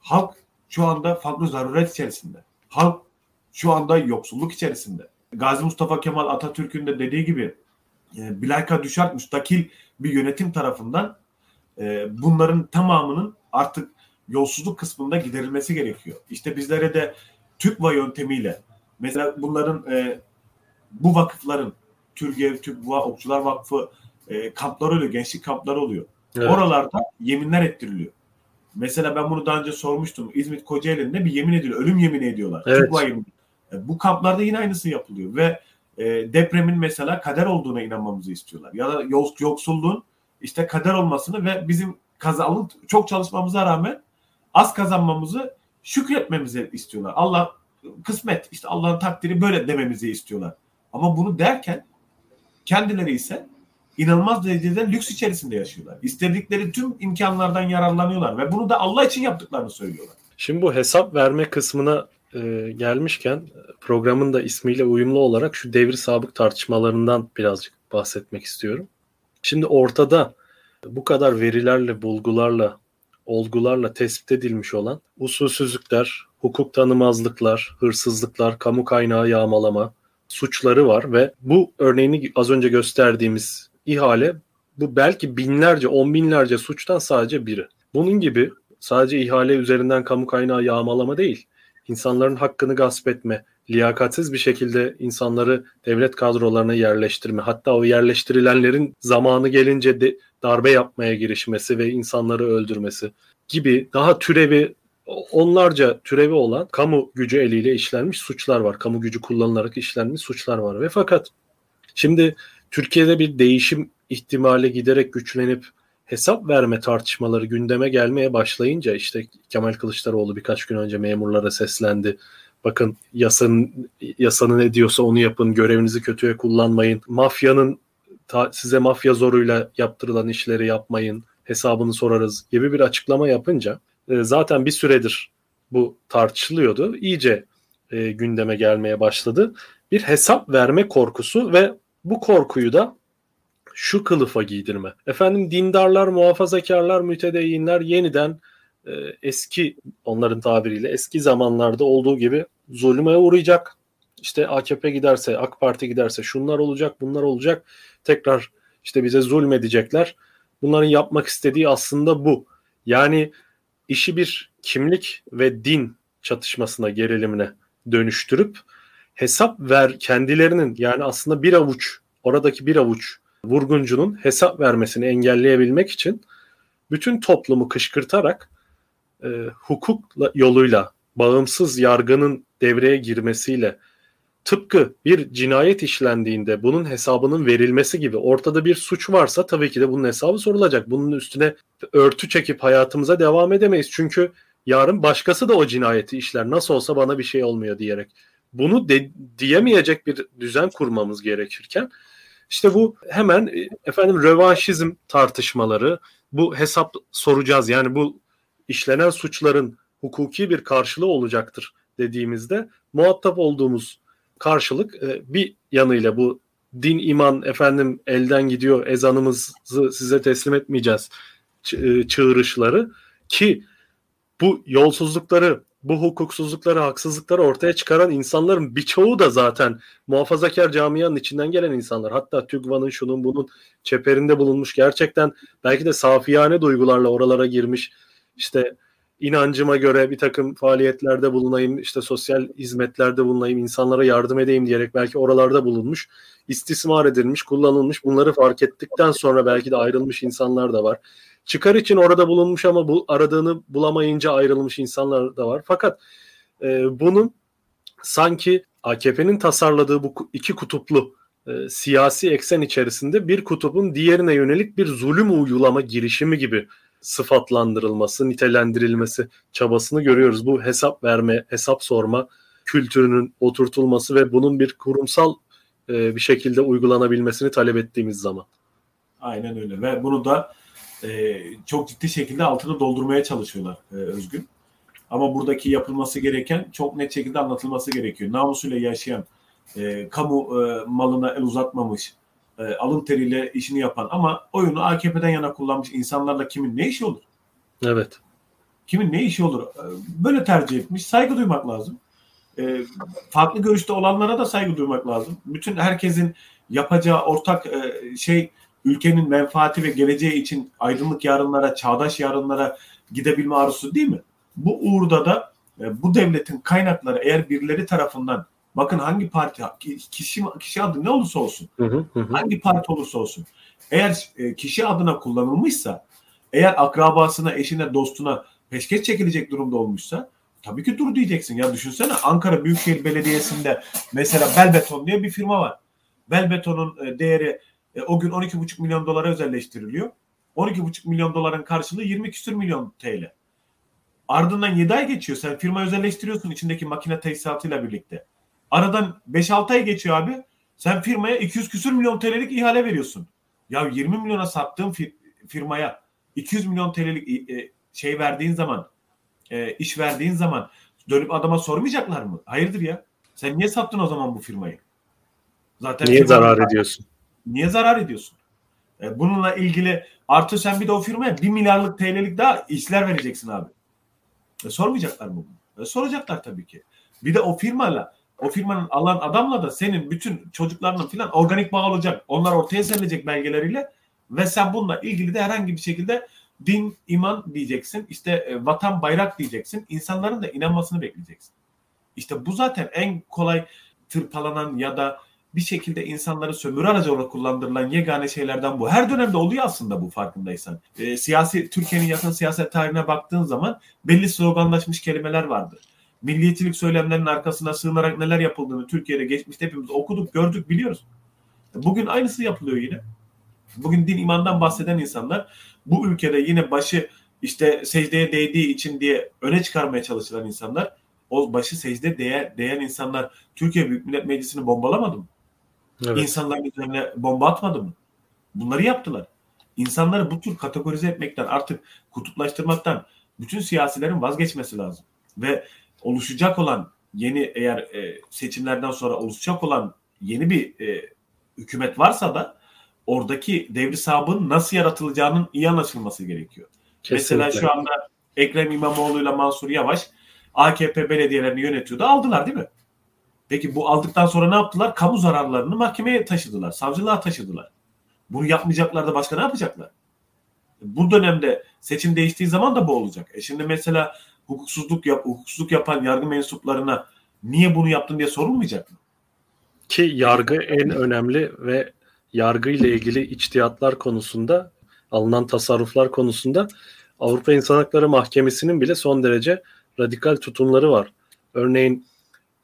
Halk şu anda farklı zaruret içerisinde. Halk şu anda yoksulluk içerisinde. Gazi Mustafa Kemal Atatürk'ün de dediği gibi e, bilaka düşer müstakil bir yönetim tarafından e, bunların tamamının artık yolsuzluk kısmında giderilmesi gerekiyor. İşte bizlere de TÜKVA yöntemiyle mesela bunların e, bu vakıfların Türgev, TÜKVA, Okçular Vakfı e, kampları oluyor, gençlik kampları oluyor. Evet. Oralarda yeminler ettiriliyor. Mesela ben bunu daha önce sormuştum. İzmit Kocaeli'nde bir yemin ediliyor. Ölüm yemini ediyorlar. Evet. TÜKVA yemini. E, bu kamplarda yine aynısı yapılıyor ve e, depremin mesela kader olduğuna inanmamızı istiyorlar. Ya da yoksulluğun işte kader olmasını ve bizim kazanıp çok çalışmamıza rağmen az kazanmamızı şükretmemizi istiyorlar. Allah kısmet işte Allah'ın takdiri böyle dememizi istiyorlar. Ama bunu derken kendileri ise inanılmaz derecede lüks içerisinde yaşıyorlar. İstedikleri tüm imkanlardan yararlanıyorlar ve bunu da Allah için yaptıklarını söylüyorlar. Şimdi bu hesap verme kısmına e, gelmişken programın da ismiyle uyumlu olarak şu devri sabık tartışmalarından birazcık bahsetmek istiyorum. Şimdi ortada bu kadar verilerle, bulgularla, olgularla tespit edilmiş olan usulsüzlükler, hukuk tanımazlıklar, hırsızlıklar, kamu kaynağı yağmalama suçları var ve bu örneğini az önce gösterdiğimiz ihale bu belki binlerce, on binlerce suçtan sadece biri. Bunun gibi sadece ihale üzerinden kamu kaynağı yağmalama değil, insanların hakkını gasp etme, liyakatsiz bir şekilde insanları devlet kadrolarına yerleştirme, hatta o yerleştirilenlerin zamanı gelince de darbe yapmaya girişmesi ve insanları öldürmesi gibi daha türevi onlarca türevi olan kamu gücü eliyle işlenmiş suçlar var. Kamu gücü kullanılarak işlenmiş suçlar var ve fakat şimdi Türkiye'de bir değişim ihtimali giderek güçlenip hesap verme tartışmaları gündeme gelmeye başlayınca işte Kemal Kılıçdaroğlu birkaç gün önce memurlara seslendi. Bakın yasanın yasanın ne diyorsa onu yapın, görevinizi kötüye kullanmayın. Mafyanın ta, size mafya zoruyla yaptırılan işleri yapmayın, hesabını sorarız gibi bir açıklama yapınca e, zaten bir süredir bu tartışılıyordu. İyice e, gündeme gelmeye başladı. Bir hesap verme korkusu ve bu korkuyu da şu kılıfa giydirme. Efendim dindarlar, muhafazakarlar, mütedeyyinler yeniden e, eski onların tabiriyle eski zamanlarda olduğu gibi zulüme uğrayacak. İşte AKP giderse, AK Parti giderse şunlar olacak, bunlar olacak. Tekrar işte bize zulmedecekler. Bunların yapmak istediği aslında bu. Yani işi bir kimlik ve din çatışmasına, gerilimine dönüştürüp hesap ver kendilerinin yani aslında bir avuç oradaki bir avuç vurguncunun hesap vermesini engelleyebilmek için bütün toplumu kışkırtarak e, hukuk yoluyla bağımsız yargının devreye girmesiyle tıpkı bir cinayet işlendiğinde bunun hesabının verilmesi gibi ortada bir suç varsa tabii ki de bunun hesabı sorulacak. Bunun üstüne örtü çekip hayatımıza devam edemeyiz. Çünkü yarın başkası da o cinayeti işler. Nasıl olsa bana bir şey olmuyor diyerek. Bunu de, diyemeyecek bir düzen kurmamız gerekirken işte bu hemen e, efendim rövanşizm tartışmaları, bu hesap soracağız. Yani bu işlenen suçların hukuki bir karşılığı olacaktır dediğimizde muhatap olduğumuz karşılık e, bir yanıyla bu din iman efendim elden gidiyor ezanımızı size teslim etmeyeceğiz e, çığırışları ki bu yolsuzlukları bu hukuksuzlukları, haksızlıkları ortaya çıkaran insanların birçoğu da zaten muhafazakar camianın içinden gelen insanlar. Hatta TÜGVA'nın şunun bunun çeperinde bulunmuş gerçekten belki de safiyane duygularla oralara girmiş işte inancıma göre bir takım faaliyetlerde bulunayım, işte sosyal hizmetlerde bulunayım, insanlara yardım edeyim diyerek belki oralarda bulunmuş, istismar edilmiş, kullanılmış. Bunları fark ettikten sonra belki de ayrılmış insanlar da var. Çıkar için orada bulunmuş ama bu aradığını bulamayınca ayrılmış insanlar da var. Fakat e, bunun sanki AKP'nin tasarladığı bu iki kutuplu e, siyasi eksen içerisinde bir kutubun diğerine yönelik bir zulüm uygulama girişimi gibi sıfatlandırılması, nitelendirilmesi çabasını görüyoruz. Bu hesap verme, hesap sorma kültürünün oturtulması ve bunun bir kurumsal e, bir şekilde uygulanabilmesini talep ettiğimiz zaman. Aynen öyle ve bunu da e, çok ciddi şekilde altını doldurmaya çalışıyorlar e, Özgün. Ama buradaki yapılması gereken çok net şekilde anlatılması gerekiyor. Namusuyla yaşayan, e, kamu e, malına el uzatmamış, e, alın teriyle işini yapan ama oyunu AKP'den yana kullanmış insanlarla kimin ne işi olur? Evet. Kimin ne işi olur? E, böyle tercih etmiş. Saygı duymak lazım. E, farklı görüşte olanlara da saygı duymak lazım. Bütün herkesin yapacağı ortak e, şey ülkenin menfaati ve geleceği için aydınlık yarınlara, çağdaş yarınlara gidebilme arzusu değil mi? Bu uğurda da e, bu devletin kaynakları eğer birileri tarafından bakın hangi parti kişi kişi adı ne olursa olsun hı hı hı. hangi parti olursa olsun eğer e, kişi adına kullanılmışsa eğer akrabasına, eşine, dostuna peşkeş çekilecek durumda olmuşsa tabii ki dur diyeceksin. Ya düşünsene Ankara Büyükşehir Belediyesi'nde mesela Belbeton diye bir firma var. Belbeton'un e, değeri e, o gün 12,5 milyon dolara özelleştiriliyor. 12,5 milyon doların karşılığı 20 küsür milyon TL. Ardından 7 ay geçiyor. Sen firma özelleştiriyorsun içindeki makine tesisatıyla birlikte. Aradan 5-6 ay geçiyor abi. Sen firmaya 200 küsür milyon TL'lik ihale veriyorsun. Ya 20 milyona sattığın fir- firmaya 200 milyon TL'lik e, şey verdiğin zaman e, iş verdiğin zaman dönüp adama sormayacaklar mı? Hayırdır ya? Sen niye sattın o zaman bu firmayı? Zaten niye zarar ediyorsun? Niye zarar ediyorsun? E, bununla ilgili artı sen bir de o firmaya 1 milyarlık TL'lik daha işler vereceksin abi. E, sormayacaklar mı bunu? E, soracaklar tabii ki. Bir de o firmayla o firmanın alan adamla da senin bütün çocuklarının filan organik bağ olacak. Onlar ortaya serilecek belgeleriyle ve sen bununla ilgili de herhangi bir şekilde din, iman diyeceksin. İşte e, vatan, bayrak diyeceksin. İnsanların da inanmasını bekleyeceksin. İşte bu zaten en kolay tırpalanan ya da bir şekilde insanları sömürü aracı olarak kullandırılan yegane şeylerden bu. Her dönemde oluyor aslında bu farkındaysan. E, siyasi Türkiye'nin yakın siyaset tarihine baktığın zaman belli sloganlaşmış kelimeler vardır. Milliyetçilik söylemlerinin arkasına sığınarak neler yapıldığını Türkiye'de geçmişte hepimiz okuduk, gördük, biliyoruz. Bugün aynısı yapılıyor yine. Bugün din imandan bahseden insanlar bu ülkede yine başı işte secdeye değdiği için diye öne çıkarmaya çalışılan insanlar o başı secde değen, değen insanlar Türkiye Büyük Millet Meclisi'ni bombalamadı mı? Evet. İnsanların üzerine bomba atmadı mı? Bunları yaptılar. İnsanları bu tür kategorize etmekten artık kutuplaştırmaktan bütün siyasilerin vazgeçmesi lazım. Ve oluşacak olan yeni eğer e, seçimlerden sonra oluşacak olan yeni bir e, hükümet varsa da oradaki devri sabın nasıl yaratılacağının iyi anlaşılması gerekiyor. Kesinlikle. Mesela şu anda Ekrem İmamoğlu ile Mansur Yavaş AKP belediyelerini yönetiyordu. Aldılar değil mi? Peki bu aldıktan sonra ne yaptılar? Kamu zararlarını mahkemeye taşıdılar. Savcılığa taşıdılar. Bunu yapmayacaklar da başka ne yapacaklar? Bu dönemde seçim değiştiği zaman da bu olacak. E şimdi mesela hukuksuzluk yap, hukuksuzluk yapan yargı mensuplarına niye bunu yaptın diye sorulmayacak mı? Ki yargı en önemli ve yargı ile ilgili içtihatlar konusunda alınan tasarruflar konusunda Avrupa İnsan Hakları Mahkemesi'nin bile son derece radikal tutumları var. Örneğin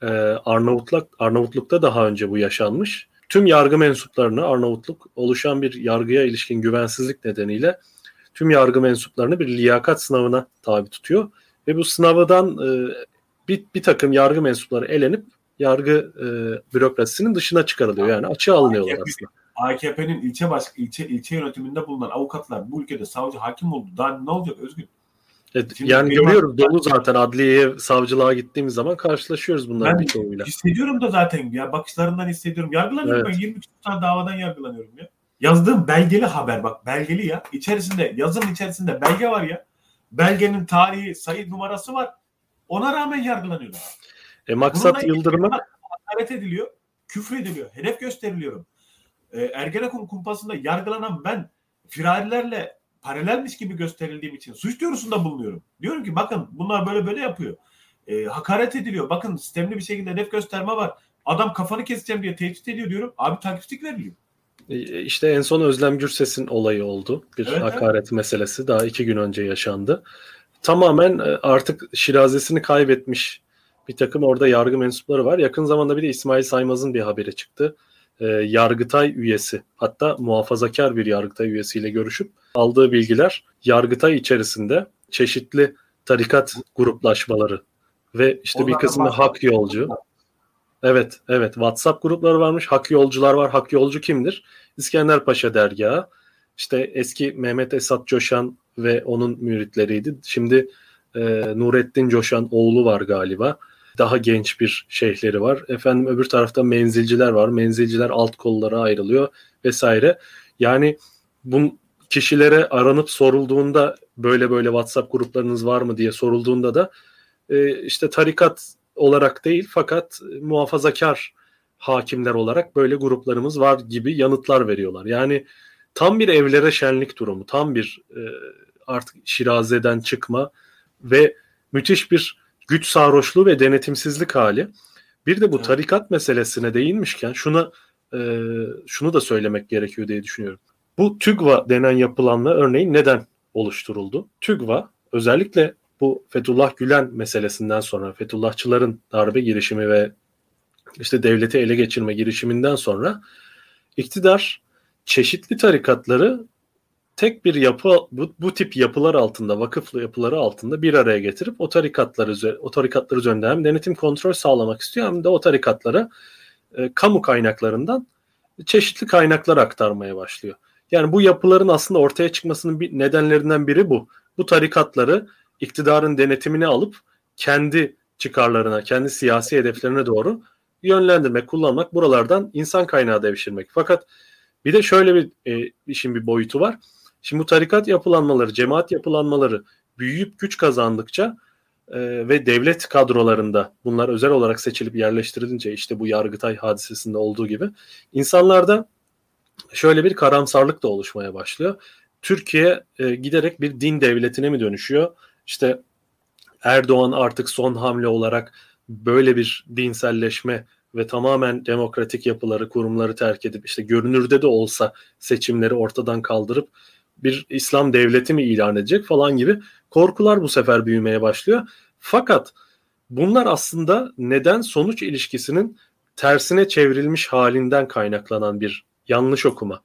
e, Arnavutluk Arnavutluk'ta daha önce bu yaşanmış. Tüm yargı mensuplarını Arnavutluk oluşan bir yargıya ilişkin güvensizlik nedeniyle tüm yargı mensuplarını bir liyakat sınavına tabi tutuyor ve bu sınavdan e, bir, bir takım yargı mensupları elenip yargı e, bürokrasisinin dışına çıkarılıyor. Yani açığa alınıyorlar aslında. AKP'nin ilçe baş ilçe ilçe yönetiminde bulunan avukatlar bu ülkede savcı hakim oldu. Daha ne olacak Özgün? Evet, Şimdi yani görüyoruz dolu zaten adliyeye, savcılığa gittiğimiz zaman karşılaşıyoruz bunların ben birçoğuyla. Hissediyorum da zaten ya bakışlarından hissediyorum. Yargılanıyorum evet. ben 23 tane davadan yargılanıyorum ya. Yazdığım belgeli haber bak belgeli ya. İçerisinde yazın içerisinde belge var ya. Belgenin tarihi, sayı numarası var. Ona rağmen yargılanıyorlar. E maksat Yıldırım'a hakaret ediliyor, küfür ediliyor, hedef gösteriliyorum. E, Ergenekon kumpasında yargılanan ben firarilerle paralelmiş gibi gösterildiğim için suç duyurusunda bulunuyorum. Diyorum ki bakın bunlar böyle böyle yapıyor. E, hakaret ediliyor. Bakın sistemli bir şekilde hedef gösterme var. Adam kafanı keseceğim diye tehdit ediyor diyorum. Abi takipçilik veriliyor. E, işte en son Özlem Gürses'in olayı oldu. Bir evet, hakaret evet. meselesi daha iki gün önce yaşandı. Tamamen e, artık şirazesini kaybetmiş bir takım orada yargı mensupları var. Yakın zamanda bir de İsmail Saymaz'ın bir haberi çıktı. E, Yargıtay üyesi hatta muhafazakar bir Yargıtay üyesiyle görüşüp aldığı bilgiler Yargıtay içerisinde çeşitli tarikat gruplaşmaları ve işte Onlardan bir kısmı hak yolcu. Evet, evet. WhatsApp grupları varmış. Hak yolcular var. Hak yolcu kimdir? İskender Paşa dergahı. İşte eski Mehmet Esat Coşan ve onun müritleriydi. Şimdi e, Nurettin Coşan oğlu var galiba. Daha genç bir şeyhleri var. Efendim öbür tarafta menzilciler var. Menzilciler alt kollara ayrılıyor vesaire. Yani bu kişilere aranıp sorulduğunda böyle böyle WhatsApp gruplarınız var mı diye sorulduğunda da e, işte tarikat olarak değil fakat muhafazakar hakimler olarak böyle gruplarımız var gibi yanıtlar veriyorlar. Yani tam bir evlere şenlik durumu, tam bir e, artık şirazeden çıkma ve müthiş bir güç sarhoşluğu ve denetimsizlik hali. Bir de bu tarikat meselesine değinmişken şuna e, şunu da söylemek gerekiyor diye düşünüyorum. Bu TÜGVA denen yapılanma örneğin neden oluşturuldu? TÜGVA özellikle bu Fethullah Gülen meselesinden sonra Fethullahçıların darbe girişimi ve işte devleti ele geçirme girişiminden sonra iktidar çeşitli tarikatları tek bir yapı bu, bu tip yapılar altında vakıflı yapıları altında bir araya getirip o tarikatları o tarikatlar üzerinde hem denetim kontrol sağlamak istiyor hem de o tarikatlara e, kamu kaynaklarından çeşitli kaynaklar aktarmaya başlıyor. Yani bu yapıların aslında ortaya çıkmasının bir nedenlerinden biri bu. Bu tarikatları iktidarın denetimini alıp kendi çıkarlarına, kendi siyasi hedeflerine doğru yönlendirmek, kullanmak, buralardan insan kaynağı devşirmek. Fakat Bir de şöyle bir e, işin bir boyutu var. Şimdi bu tarikat yapılanmaları, cemaat yapılanmaları büyüyüp güç kazandıkça e, ve devlet kadrolarında bunlar özel olarak seçilip yerleştirilince işte bu Yargıtay hadisesinde olduğu gibi insanlarda şöyle bir karamsarlık da oluşmaya başlıyor. Türkiye e, giderek bir din devletine mi dönüşüyor? İşte Erdoğan artık son hamle olarak böyle bir dinselleşme ve tamamen demokratik yapıları, kurumları terk edip işte görünürde de olsa seçimleri ortadan kaldırıp bir İslam devleti mi ilan edecek falan gibi korkular bu sefer büyümeye başlıyor. Fakat bunlar aslında neden sonuç ilişkisinin tersine çevrilmiş halinden kaynaklanan bir yanlış okuma.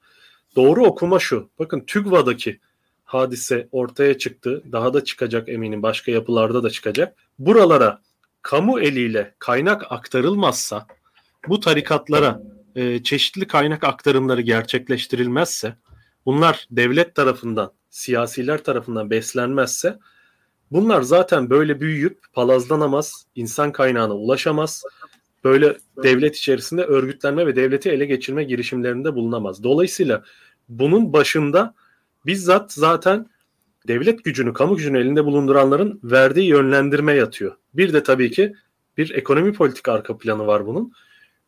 Doğru okuma şu. Bakın TÜGVA'daki hadise ortaya çıktı. Daha da çıkacak eminim. Başka yapılarda da çıkacak. Buralara kamu eliyle kaynak aktarılmazsa bu tarikatlara e, çeşitli kaynak aktarımları gerçekleştirilmezse bunlar devlet tarafından, siyasiler tarafından beslenmezse bunlar zaten böyle büyüyüp palazlanamaz, insan kaynağına ulaşamaz. Böyle devlet içerisinde örgütlenme ve devleti ele geçirme girişimlerinde bulunamaz. Dolayısıyla bunun başında bizzat zaten devlet gücünü, kamu gücünü elinde bulunduranların verdiği yönlendirme yatıyor. Bir de tabii ki bir ekonomi politik arka planı var bunun.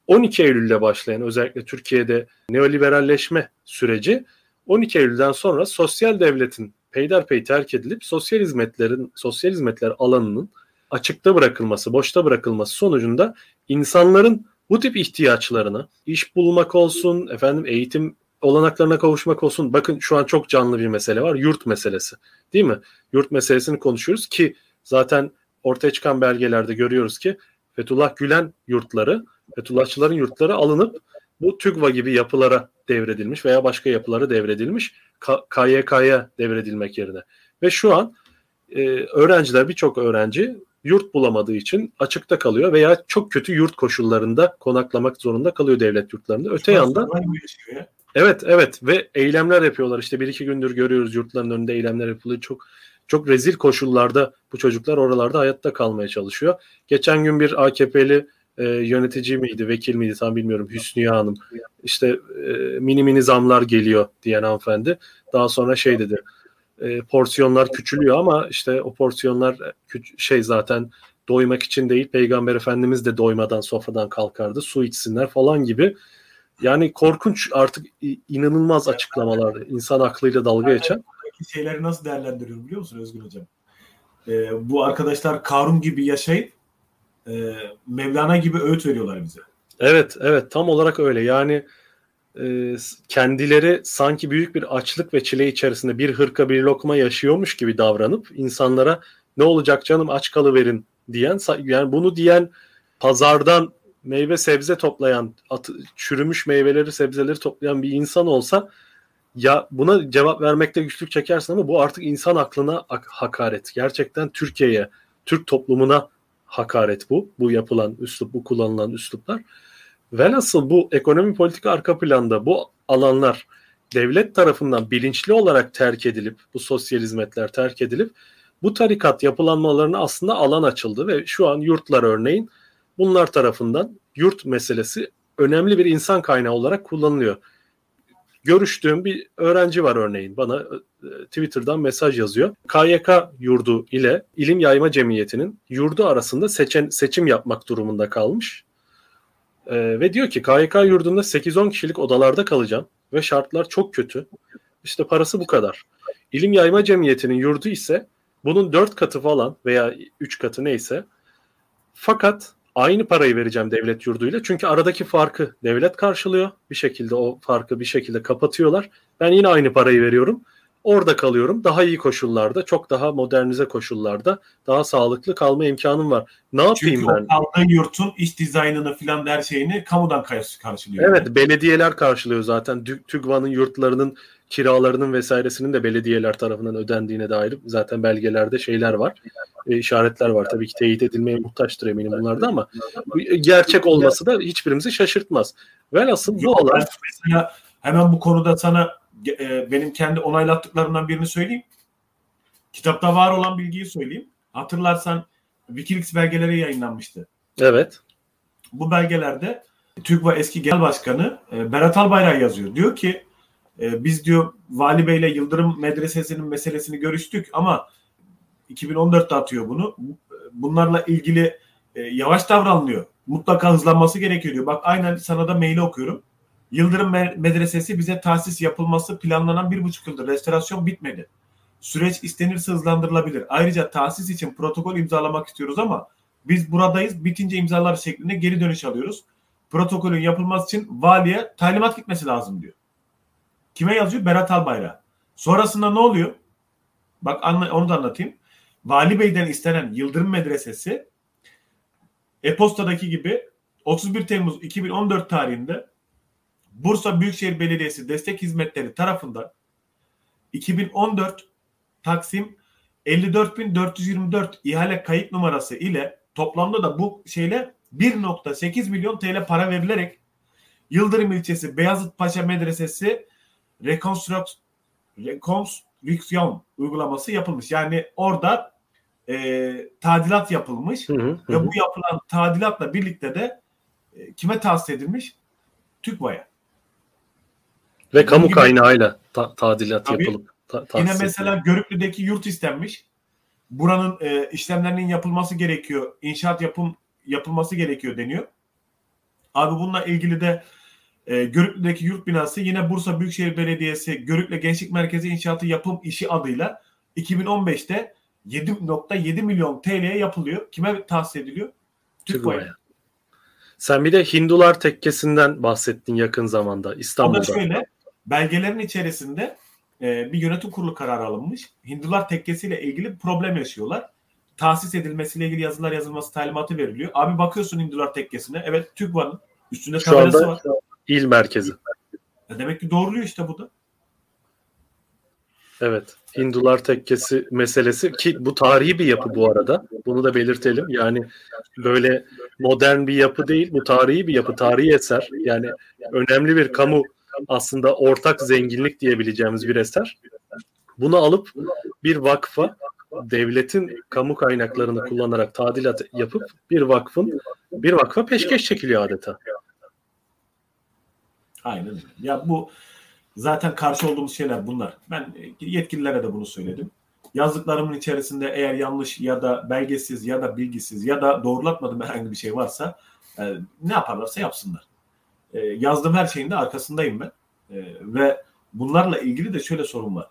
12 Eylül'le başlayan özellikle Türkiye'de neoliberalleşme süreci 12 Eylül'den sonra sosyal devletin peyderpey terk edilip sosyal hizmetlerin sosyal hizmetler alanının açıkta bırakılması, boşta bırakılması sonucunda insanların bu tip ihtiyaçlarını iş bulmak olsun, efendim eğitim olanaklarına kavuşmak olsun. Bakın şu an çok canlı bir mesele var. Yurt meselesi. Değil mi? Yurt meselesini konuşuyoruz ki zaten ortaya çıkan belgelerde görüyoruz ki Fethullah Gülen yurtları, Fethullahçıların yurtları alınıp bu TÜGVA gibi yapılara devredilmiş veya başka yapılara devredilmiş KYK'ya devredilmek yerine. Ve şu an e, öğrenciler birçok öğrenci yurt bulamadığı için açıkta kalıyor veya çok kötü yurt koşullarında konaklamak zorunda kalıyor devlet yurtlarında. Öte yandan Evet evet ve eylemler yapıyorlar işte bir iki gündür görüyoruz yurtların önünde eylemler yapılıyor çok çok rezil koşullarda bu çocuklar oralarda hayatta kalmaya çalışıyor. Geçen gün bir AKP'li e, yönetici miydi, vekil miydi tam bilmiyorum Hüsniye Hanım. İşte e, mini mini zamlar geliyor diyen hanımefendi. Daha sonra şey dedi. E, porsiyonlar küçülüyor ama işte o porsiyonlar şey zaten doymak için değil. Peygamber Efendimiz de doymadan sofradan kalkardı. Su içsinler falan gibi. Yani korkunç artık inanılmaz açıklamalar. insan aklıyla dalga geçen. Şeyleri nasıl değerlendiriyorum biliyor musun Özgür Hocam? Ee, bu arkadaşlar Karun gibi yaşayıp e, Mevlana gibi öğüt veriyorlar bize. Evet, evet tam olarak öyle. Yani e, kendileri sanki büyük bir açlık ve çile içerisinde bir hırka bir lokma yaşıyormuş gibi davranıp insanlara ne olacak canım aç kalıverin diyen yani bunu diyen pazardan meyve sebze toplayan at, çürümüş meyveleri sebzeleri toplayan bir insan olsa ya buna cevap vermekte güçlük çekersin ama bu artık insan aklına hakaret. Gerçekten Türkiye'ye, Türk toplumuna hakaret bu. Bu yapılan üslup, bu kullanılan üsluplar. Velhasıl bu ekonomi politika arka planda bu alanlar devlet tarafından bilinçli olarak terk edilip, bu sosyal hizmetler terk edilip bu tarikat yapılanmalarına aslında alan açıldı ve şu an yurtlar örneğin bunlar tarafından yurt meselesi önemli bir insan kaynağı olarak kullanılıyor. Görüştüğüm bir öğrenci var örneğin bana e, Twitter'dan mesaj yazıyor. KYK yurdu ile İlim Yayma Cemiyeti'nin yurdu arasında seçen, seçim yapmak durumunda kalmış. Ee, ve diyor ki KYK yurdunda 8-10 kişilik odalarda kalacağım ve şartlar çok kötü. İşte parası bu kadar. İlim Yayma Cemiyeti'nin yurdu ise bunun 4 katı falan veya 3 katı neyse. Fakat aynı parayı vereceğim devlet yurduyla. Çünkü aradaki farkı devlet karşılıyor. Bir şekilde o farkı bir şekilde kapatıyorlar. Ben yine aynı parayı veriyorum. Orada kalıyorum. Daha iyi koşullarda, çok daha modernize koşullarda, daha sağlıklı kalma imkanım var. Ne yapayım Çünkü ben? Çünkü kaldığın yurtun iç dizaynını filan her şeyini kamudan karşılıyor. Evet, belediyeler karşılıyor zaten. TÜGVA'nın yurtlarının kiralarının vesairesinin de belediyeler tarafından ödendiğine dair zaten belgelerde şeyler var. E, işaretler var. Tabii ki teyit edilmeye muhtaçtır eminim bunlarda ama gerçek olması da hiçbirimizi şaşırtmaz. Velhasıl bu olan mesela hemen bu konuda sana e, benim kendi onaylattıklarımdan birini söyleyeyim. Kitapta var olan bilgiyi söyleyeyim. Hatırlarsan Wikileaks belgeleri yayınlanmıştı. Evet. Bu belgelerde TÜGVA eski genel başkanı e, Berat Albayrak yazıyor. Diyor ki e, biz diyor Vali Bey'le Yıldırım Medresesi'nin meselesini görüştük ama 2014'te atıyor bunu. Bunlarla ilgili yavaş davranılıyor. Mutlaka hızlanması gerekiyor diyor. Bak aynen sana da maili okuyorum. Yıldırım Medresesi bize tahsis yapılması planlanan bir buçuk yıldır. Restorasyon bitmedi. Süreç istenirse hızlandırılabilir. Ayrıca tahsis için protokol imzalamak istiyoruz ama biz buradayız bitince imzalar şeklinde geri dönüş alıyoruz. Protokolün yapılması için valiye talimat gitmesi lazım diyor. Kime yazıyor? Berat Albayrak. Sonrasında ne oluyor? Bak onu da anlatayım. Vali Bey'den istenen Yıldırım Medresesi e-postadaki gibi 31 Temmuz 2014 tarihinde Bursa Büyükşehir Belediyesi Destek Hizmetleri tarafından 2014 Taksim 54.424 ihale kayıt numarası ile toplamda da bu şeyle 1.8 milyon TL para verilerek Yıldırım ilçesi Beyazıt Paşa Medresesi rekonstrüksiyon uygulaması yapılmış. Yani orada e, tadilat yapılmış hı hı, hı. ve bu yapılan tadilatla birlikte de e, kime tahsis edilmiş? TÜKVA'ya. Ve kamu gibi, kaynağıyla ta- tadilat tabii, yapılıp ta- Yine mesela Görüklü'deki yurt istenmiş. Buranın e, işlemlerinin yapılması gerekiyor. İnşaat yapım yapılması gerekiyor deniyor. Abi bununla ilgili de e, Görüklü'deki yurt binası yine Bursa Büyükşehir Belediyesi Görüklü Gençlik Merkezi İnşaatı Yapım İşi adıyla 2015'te 7.7 milyon TL'ye yapılıyor. Kime tahsis ediliyor? TÜKVA'ya. Sen bir de Hindular tekkesinden bahsettin yakın zamanda İstanbul'da. O da şöyle belgelerin içerisinde e, bir yönetim kurulu kararı alınmış. Hindular tekkesiyle ilgili problem yaşıyorlar. Tahsis edilmesiyle ilgili yazılar yazılması talimatı veriliyor. Abi bakıyorsun Hindular tekkesine. Evet TÜGVA'nın üstünde Şu tabelası anda var. il merkezi. E demek ki doğruluyor işte bu da. Evet. Hindular tekkesi meselesi ki bu tarihi bir yapı bu arada. Bunu da belirtelim. Yani böyle modern bir yapı değil. Bu tarihi bir yapı, tarihi eser. Yani önemli bir kamu aslında ortak zenginlik diyebileceğimiz bir eser. Bunu alıp bir vakfa devletin kamu kaynaklarını kullanarak tadilat yapıp bir vakfın bir vakfa peşkeş çekiliyor adeta. Aynen. Ya bu zaten karşı olduğumuz şeyler bunlar. Ben yetkililere de bunu söyledim. Yazdıklarımın içerisinde eğer yanlış ya da belgesiz ya da bilgisiz ya da doğrulatmadığım herhangi bir şey varsa e, ne yaparlarsa yapsınlar. E, yazdığım her şeyin de arkasındayım ben. E, ve bunlarla ilgili de şöyle sorun var.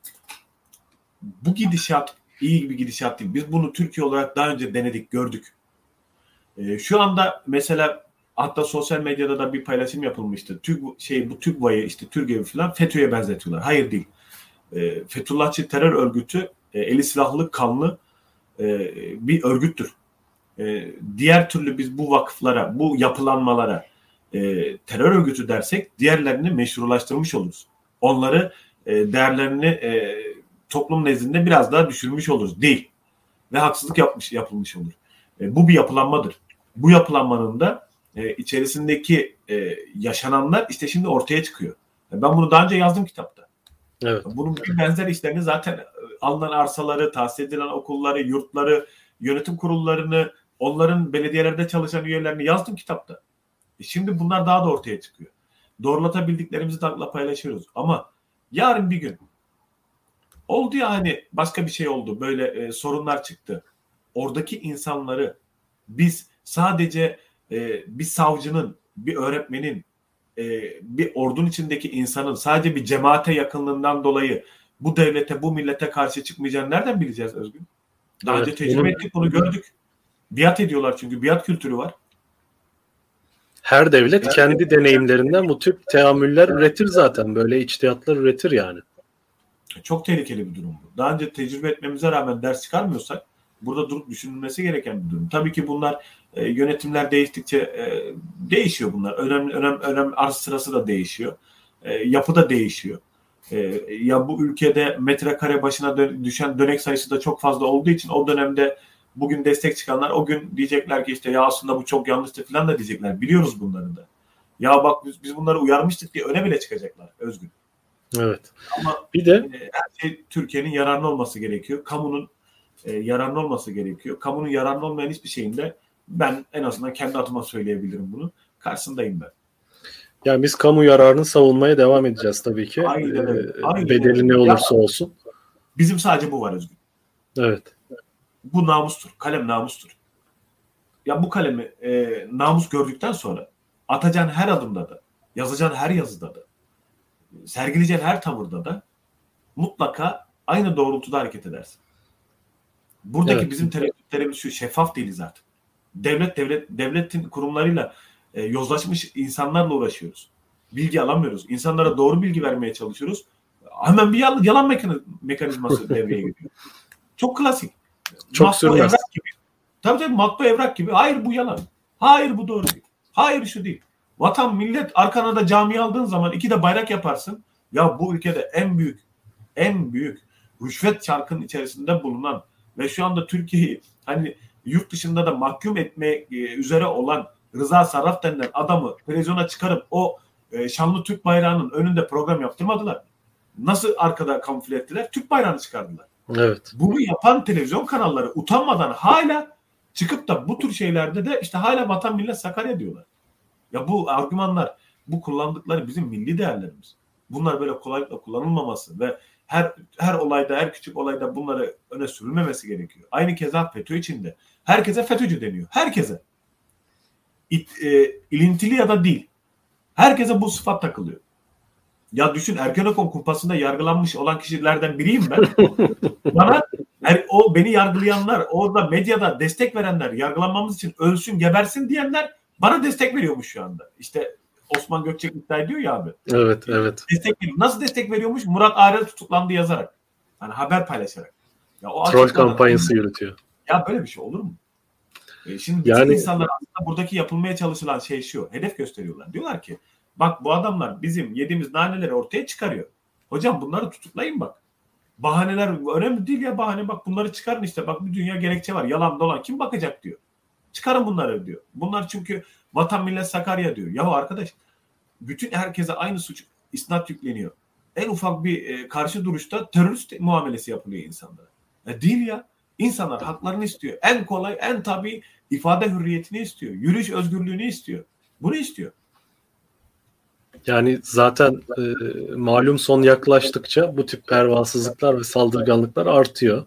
Bu gidişat iyi bir gidişat değil. Biz bunu Türkiye olarak daha önce denedik, gördük. E, şu anda mesela hatta sosyal medyada da bir paylaşım yapılmıştı. Türk şey bu TÜGVA'yı işte Türkiye falan FETÖ'ye benzetiyorlar. Hayır değil. E, Fethullahçı terör örgütü e, eli silahlı, kanlı e, bir örgüttür. E, diğer türlü biz bu vakıflara, bu yapılanmalara e, terör örgütü dersek diğerlerini meşrulaştırmış oluruz. Onları e, değerlerini e, toplum nezdinde biraz daha düşürmüş oluruz. Değil. Ve haksızlık yapmış yapılmış olur. E, bu bir yapılanmadır. Bu yapılanmanın da e, içerisindeki e, yaşananlar işte şimdi ortaya çıkıyor. E, ben bunu daha önce yazdım kitapta. Evet. Bunun bir benzer işlerini zaten e, alınan arsaları, tahsis edilen okulları, yurtları, yönetim kurullarını, onların belediyelerde çalışan üyelerini yazdım kitapta. E şimdi bunlar daha da ortaya çıkıyor. Doğrulatabildiklerimizi takla paylaşıyoruz. Ama yarın bir gün oldu ya hani başka bir şey oldu. Böyle e, sorunlar çıktı. Oradaki insanları biz sadece e, bir savcının, bir öğretmenin, e, bir ordun içindeki insanın sadece bir cemaate yakınlığından dolayı bu devlete, bu millete karşı çıkmayacağını nereden bileceğiz Özgün? Daha evet, önce tecrübe ettik, bunu gördük. Biat ediyorlar çünkü biat kültürü var. Her devlet kendi deneyimlerinden bu tip teamüller üretir zaten. Böyle içtihatlar üretir yani. Çok tehlikeli bir durum bu. Daha önce tecrübe etmemize rağmen ders çıkarmıyorsak burada durup düşünülmesi gereken bir durum. Tabii ki bunlar e, yönetimler değiştikçe e, değişiyor bunlar. Önemli önem önem arz sırası da değişiyor. E, yapı da değişiyor. E, ya bu ülkede metrekare başına dö- düşen dönek sayısı da çok fazla olduğu için o dönemde bugün destek çıkanlar o gün diyecekler ki işte ya aslında bu çok yanlıştı falan da diyecekler. Biliyoruz bunları da. Ya bak biz, biz bunları uyarmıştık diye öne bile çıkacaklar Özgün. Evet. Ama bir de e, her şey Türkiye'nin yararlı olması gerekiyor. Kamunun e, yararlı olması gerekiyor. Kamunun yararlı olmayan hiçbir şeyinde ben en azından kendi adıma söyleyebilirim bunu. Karşısındayım ben. Yani biz kamu yararını savunmaya devam edeceğiz tabii ki. Aynen. Ee, Aynen bedeli ne olursa olsun. Bizim sadece bu var Özgür. Evet. Bu namustur. Kalem namustur. Ya bu kalemi e, namus gördükten sonra atacağın her adımda da, yazacağın her yazıda da, sergileyeceğin her tavırda da mutlaka aynı doğrultuda hareket edersin. Buradaki Evet. bizim tereddütlerimiz şu şeffaf değiliz artık. Devlet devlet devletin kurumlarıyla e, yozlaşmış insanlarla uğraşıyoruz. Bilgi alamıyoruz. İnsanlara doğru bilgi vermeye çalışıyoruz. Hemen bir yalan, yalan mekani- mekanizması devreye giriyor. Çok klasik. Çok Matbu sürmez. evrak gibi. Tabii tabii matbu evrak gibi. Hayır bu yalan. Hayır bu doğru değil. Hayır şu değil. Vatan millet arkana da cami aldığın zaman iki de bayrak yaparsın. Ya bu ülkede en büyük en büyük rüşvet çarkının içerisinde bulunan ve şu anda Türkiye'yi hani yurt dışında da mahkum etmeye e, üzere olan Rıza Sarraf denilen adamı televizyona çıkarıp o e, şanlı Türk bayrağının önünde program yaptırmadılar. Nasıl arkada kamufle ettiler? Türk bayrağını çıkardılar. Evet. Bunu yapan televizyon kanalları utanmadan hala çıkıp da bu tür şeylerde de işte hala vatan millet Sakarya diyorlar. Ya bu argümanlar, bu kullandıkları bizim milli değerlerimiz. Bunlar böyle kolaylıkla kullanılmaması ve her her olayda, her küçük olayda bunları öne sürülmemesi gerekiyor. Aynı keza FETÖ içinde. Herkese FETÖ'cü deniyor. Herkese. İt, e, ilintili ya da değil. Herkese bu sıfat takılıyor. Ya düşün Ergenekon kumpasında yargılanmış olan kişilerden biriyim ben. Bana er- o beni yargılayanlar, orada medyada destek verenler, yargılanmamız için ölsün, gebersin diyenler bana destek veriyormuş şu anda. İşte Osman Gökçek iddia ediyor ya abi. Evet, evet. Destek veriyor. Nasıl destek veriyormuş? Murat Arel tutuklandı yazarak. Hani haber paylaşarak. Ya o Troll kampanyası yürütüyor. Ya böyle bir şey olur mu? E şimdi Yani- yani, insanlar aslında buradaki yapılmaya çalışılan şey şu. Hedef gösteriyorlar. Diyorlar ki bak bu adamlar bizim yediğimiz naneleri ortaya çıkarıyor. Hocam bunları tutuklayın bak. Bahaneler önemli değil ya bahane bak bunları çıkarın işte bak bir dünya gerekçe var yalan dolan kim bakacak diyor. Çıkarın bunları diyor. Bunlar çünkü vatan millet Sakarya diyor. Ya arkadaş bütün herkese aynı suç isnat yükleniyor. En ufak bir e, karşı duruşta terörist muamelesi yapılıyor insanlara. E, değil ya. İnsanlar haklarını istiyor. En kolay, en tabii ifade hürriyetini istiyor. Yürüyüş özgürlüğünü istiyor. Bunu istiyor. Yani zaten e, malum son yaklaştıkça bu tip pervasızlıklar ve saldırganlıklar artıyor.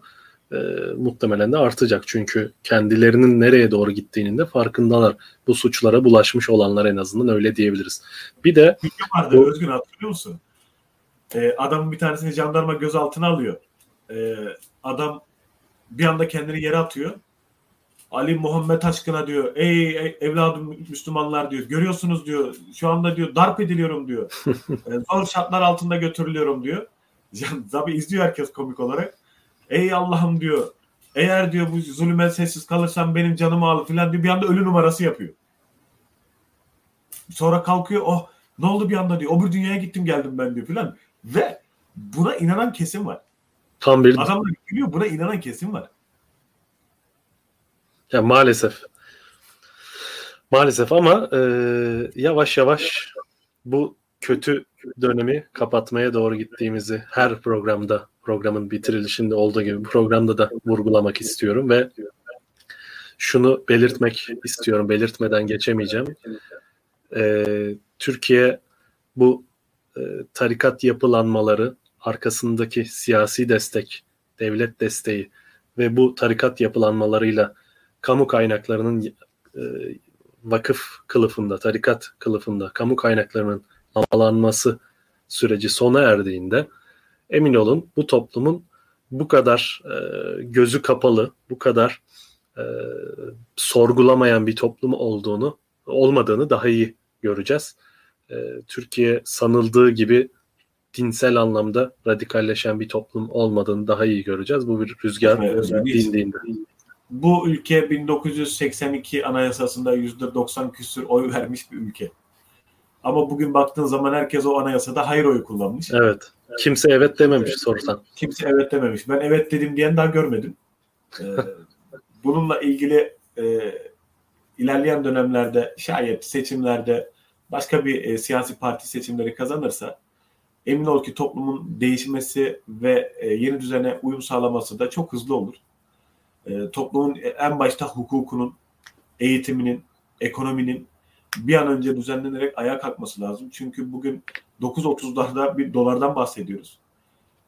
E, muhtemelen de artacak çünkü kendilerinin nereye doğru gittiğinin de farkındalar. Bu suçlara bulaşmış olanlar en azından öyle diyebiliriz. Bir de Video vardı Bu- Özgün hatırlıyor musun? E, adamın bir tanesini jandarma gözaltına alıyor. E, adam bir anda kendini yere atıyor. Ali Muhammed aşkına diyor. Ey, ey evladım Müslümanlar diyor. Görüyorsunuz diyor. Şu anda diyor darp ediliyorum diyor. E, zor şartlar altında götürülüyorum diyor. Yani, tabii izliyor herkes komik olarak. Ey Allah'ım diyor. Eğer diyor bu zulüme sessiz kalırsam benim canımı al filan diyor. Bir anda ölü numarası yapıyor. Sonra kalkıyor. Oh ne oldu bir anda diyor. Öbür dünyaya gittim geldim ben diyor filan. Ve buna inanan kesim var. tam bir Adamlar gülüyor buna inanan kesim var. Ya maalesef. Maalesef ama e, yavaş yavaş bu kötü dönemi kapatmaya doğru gittiğimizi her programda programın bitirilişinde olduğu gibi programda da vurgulamak istiyorum ve şunu belirtmek istiyorum. Belirtmeden geçemeyeceğim. E, Türkiye bu e, tarikat yapılanmaları arkasındaki siyasi destek, devlet desteği ve bu tarikat yapılanmalarıyla kamu kaynaklarının e, vakıf kılıfında, tarikat kılıfında kamu kaynaklarının amalanması süreci sona erdiğinde emin olun bu toplumun bu kadar e, gözü kapalı, bu kadar e, sorgulamayan bir toplum olduğunu, olmadığını daha iyi göreceğiz. E, Türkiye sanıldığı gibi dinsel anlamda radikalleşen bir toplum olmadığını daha iyi göreceğiz. Bu bir rüzgar dindiğinde. Bu ülke 1982 anayasasında %90 küsür oy vermiş bir ülke. Ama bugün baktığın zaman herkes o anayasada hayır oyu kullanmış. Evet. Kimse evet dememiş sorsan. Kimse evet dememiş. Ben evet dedim diyen daha görmedim. Ee, bununla ilgili e, ilerleyen dönemlerde şayet seçimlerde başka bir e, siyasi parti seçimleri kazanırsa emin ol ki toplumun değişmesi ve e, yeni düzene uyum sağlaması da çok hızlı olur. E, toplumun en başta hukukunun, eğitiminin, ekonominin bir an önce düzenlenerek ayağa kalkması lazım. Çünkü bugün 9.30'larda bir dolardan bahsediyoruz.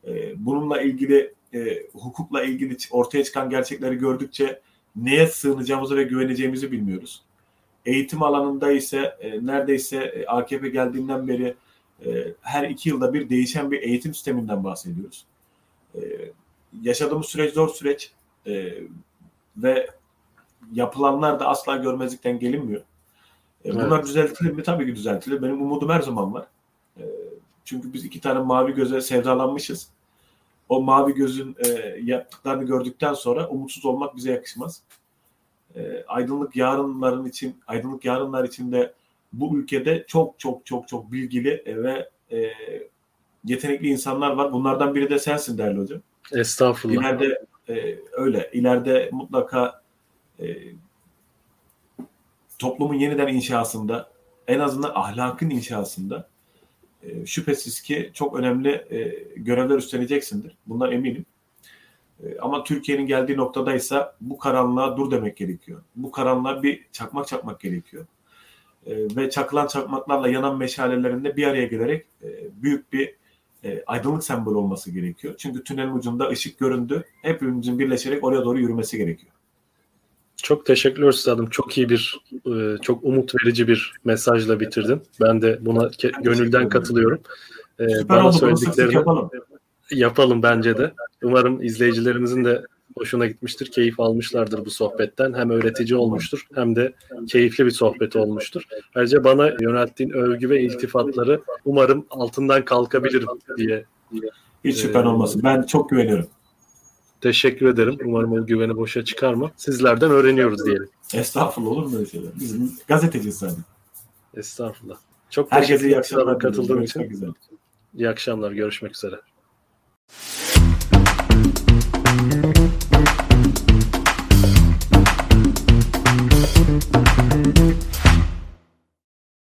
E, bununla ilgili e, hukukla ilgili ortaya çıkan gerçekleri gördükçe neye sığınacağımızı ve güveneceğimizi bilmiyoruz. Eğitim alanında ise e, neredeyse e, AKP geldiğinden beri e, her iki yılda bir değişen bir eğitim sisteminden bahsediyoruz. E, yaşadığımız süreç zor süreç e, ve yapılanlar da asla görmezlikten gelinmiyor. E, bunlar evet. düzeltilir mi? Tabii ki düzeltilir. Benim umudum her zaman var. E, çünkü biz iki tane mavi göze sevdalanmışız. O mavi gözün e, yaptıklarını gördükten sonra umutsuz olmak bize yakışmaz. E, aydınlık yarınların için, aydınlık yarınlar içinde bu ülkede çok çok çok çok bilgili ve e, yetenekli insanlar var. Bunlardan biri de sensin değerli hocam. Estağfurullah. İleride e, öyle. İleride mutlaka e, toplumun yeniden inşasında en azından ahlakın inşasında e, şüphesiz ki çok önemli e, görevler üstleneceksindir. Bundan eminim. E, ama Türkiye'nin geldiği noktadaysa bu karanlığa dur demek gerekiyor. Bu karanlığa bir çakmak çakmak gerekiyor. E, ve çakılan çakmaklarla yanan meşalelerinde bir araya gelerek e, büyük bir e, aydınlık sembol olması gerekiyor. Çünkü tünelin ucunda ışık göründü. Hepimizin birleşerek oraya doğru yürümesi gerekiyor. Çok teşekkürler üstadım. Çok iyi bir, e, çok umut verici bir mesajla bitirdin. Ben de buna gönülden katılıyorum. E, Süper Bana oldu. söylediklerini yapalım. yapalım bence de. Umarım izleyicilerimizin de hoşuna gitmiştir, keyif almışlardır bu sohbetten. Hem öğretici olmuştur hem de keyifli bir sohbet olmuştur. Ayrıca bana yönelttiğin övgü ve iltifatları umarım altından kalkabilirim diye. Hiç şüphen olmasın. Ben çok güveniyorum. Teşekkür ederim. Umarım o güveni boşa çıkarma. Sizlerden öğreniyoruz diyelim. Estağfurullah olur mu öyle şeyler? Biz gazeteciyiz zaten. Estağfurullah. Çok Herkese iyi akşamlar. Katıldığım için. İyi akşamlar. Görüşmek üzere.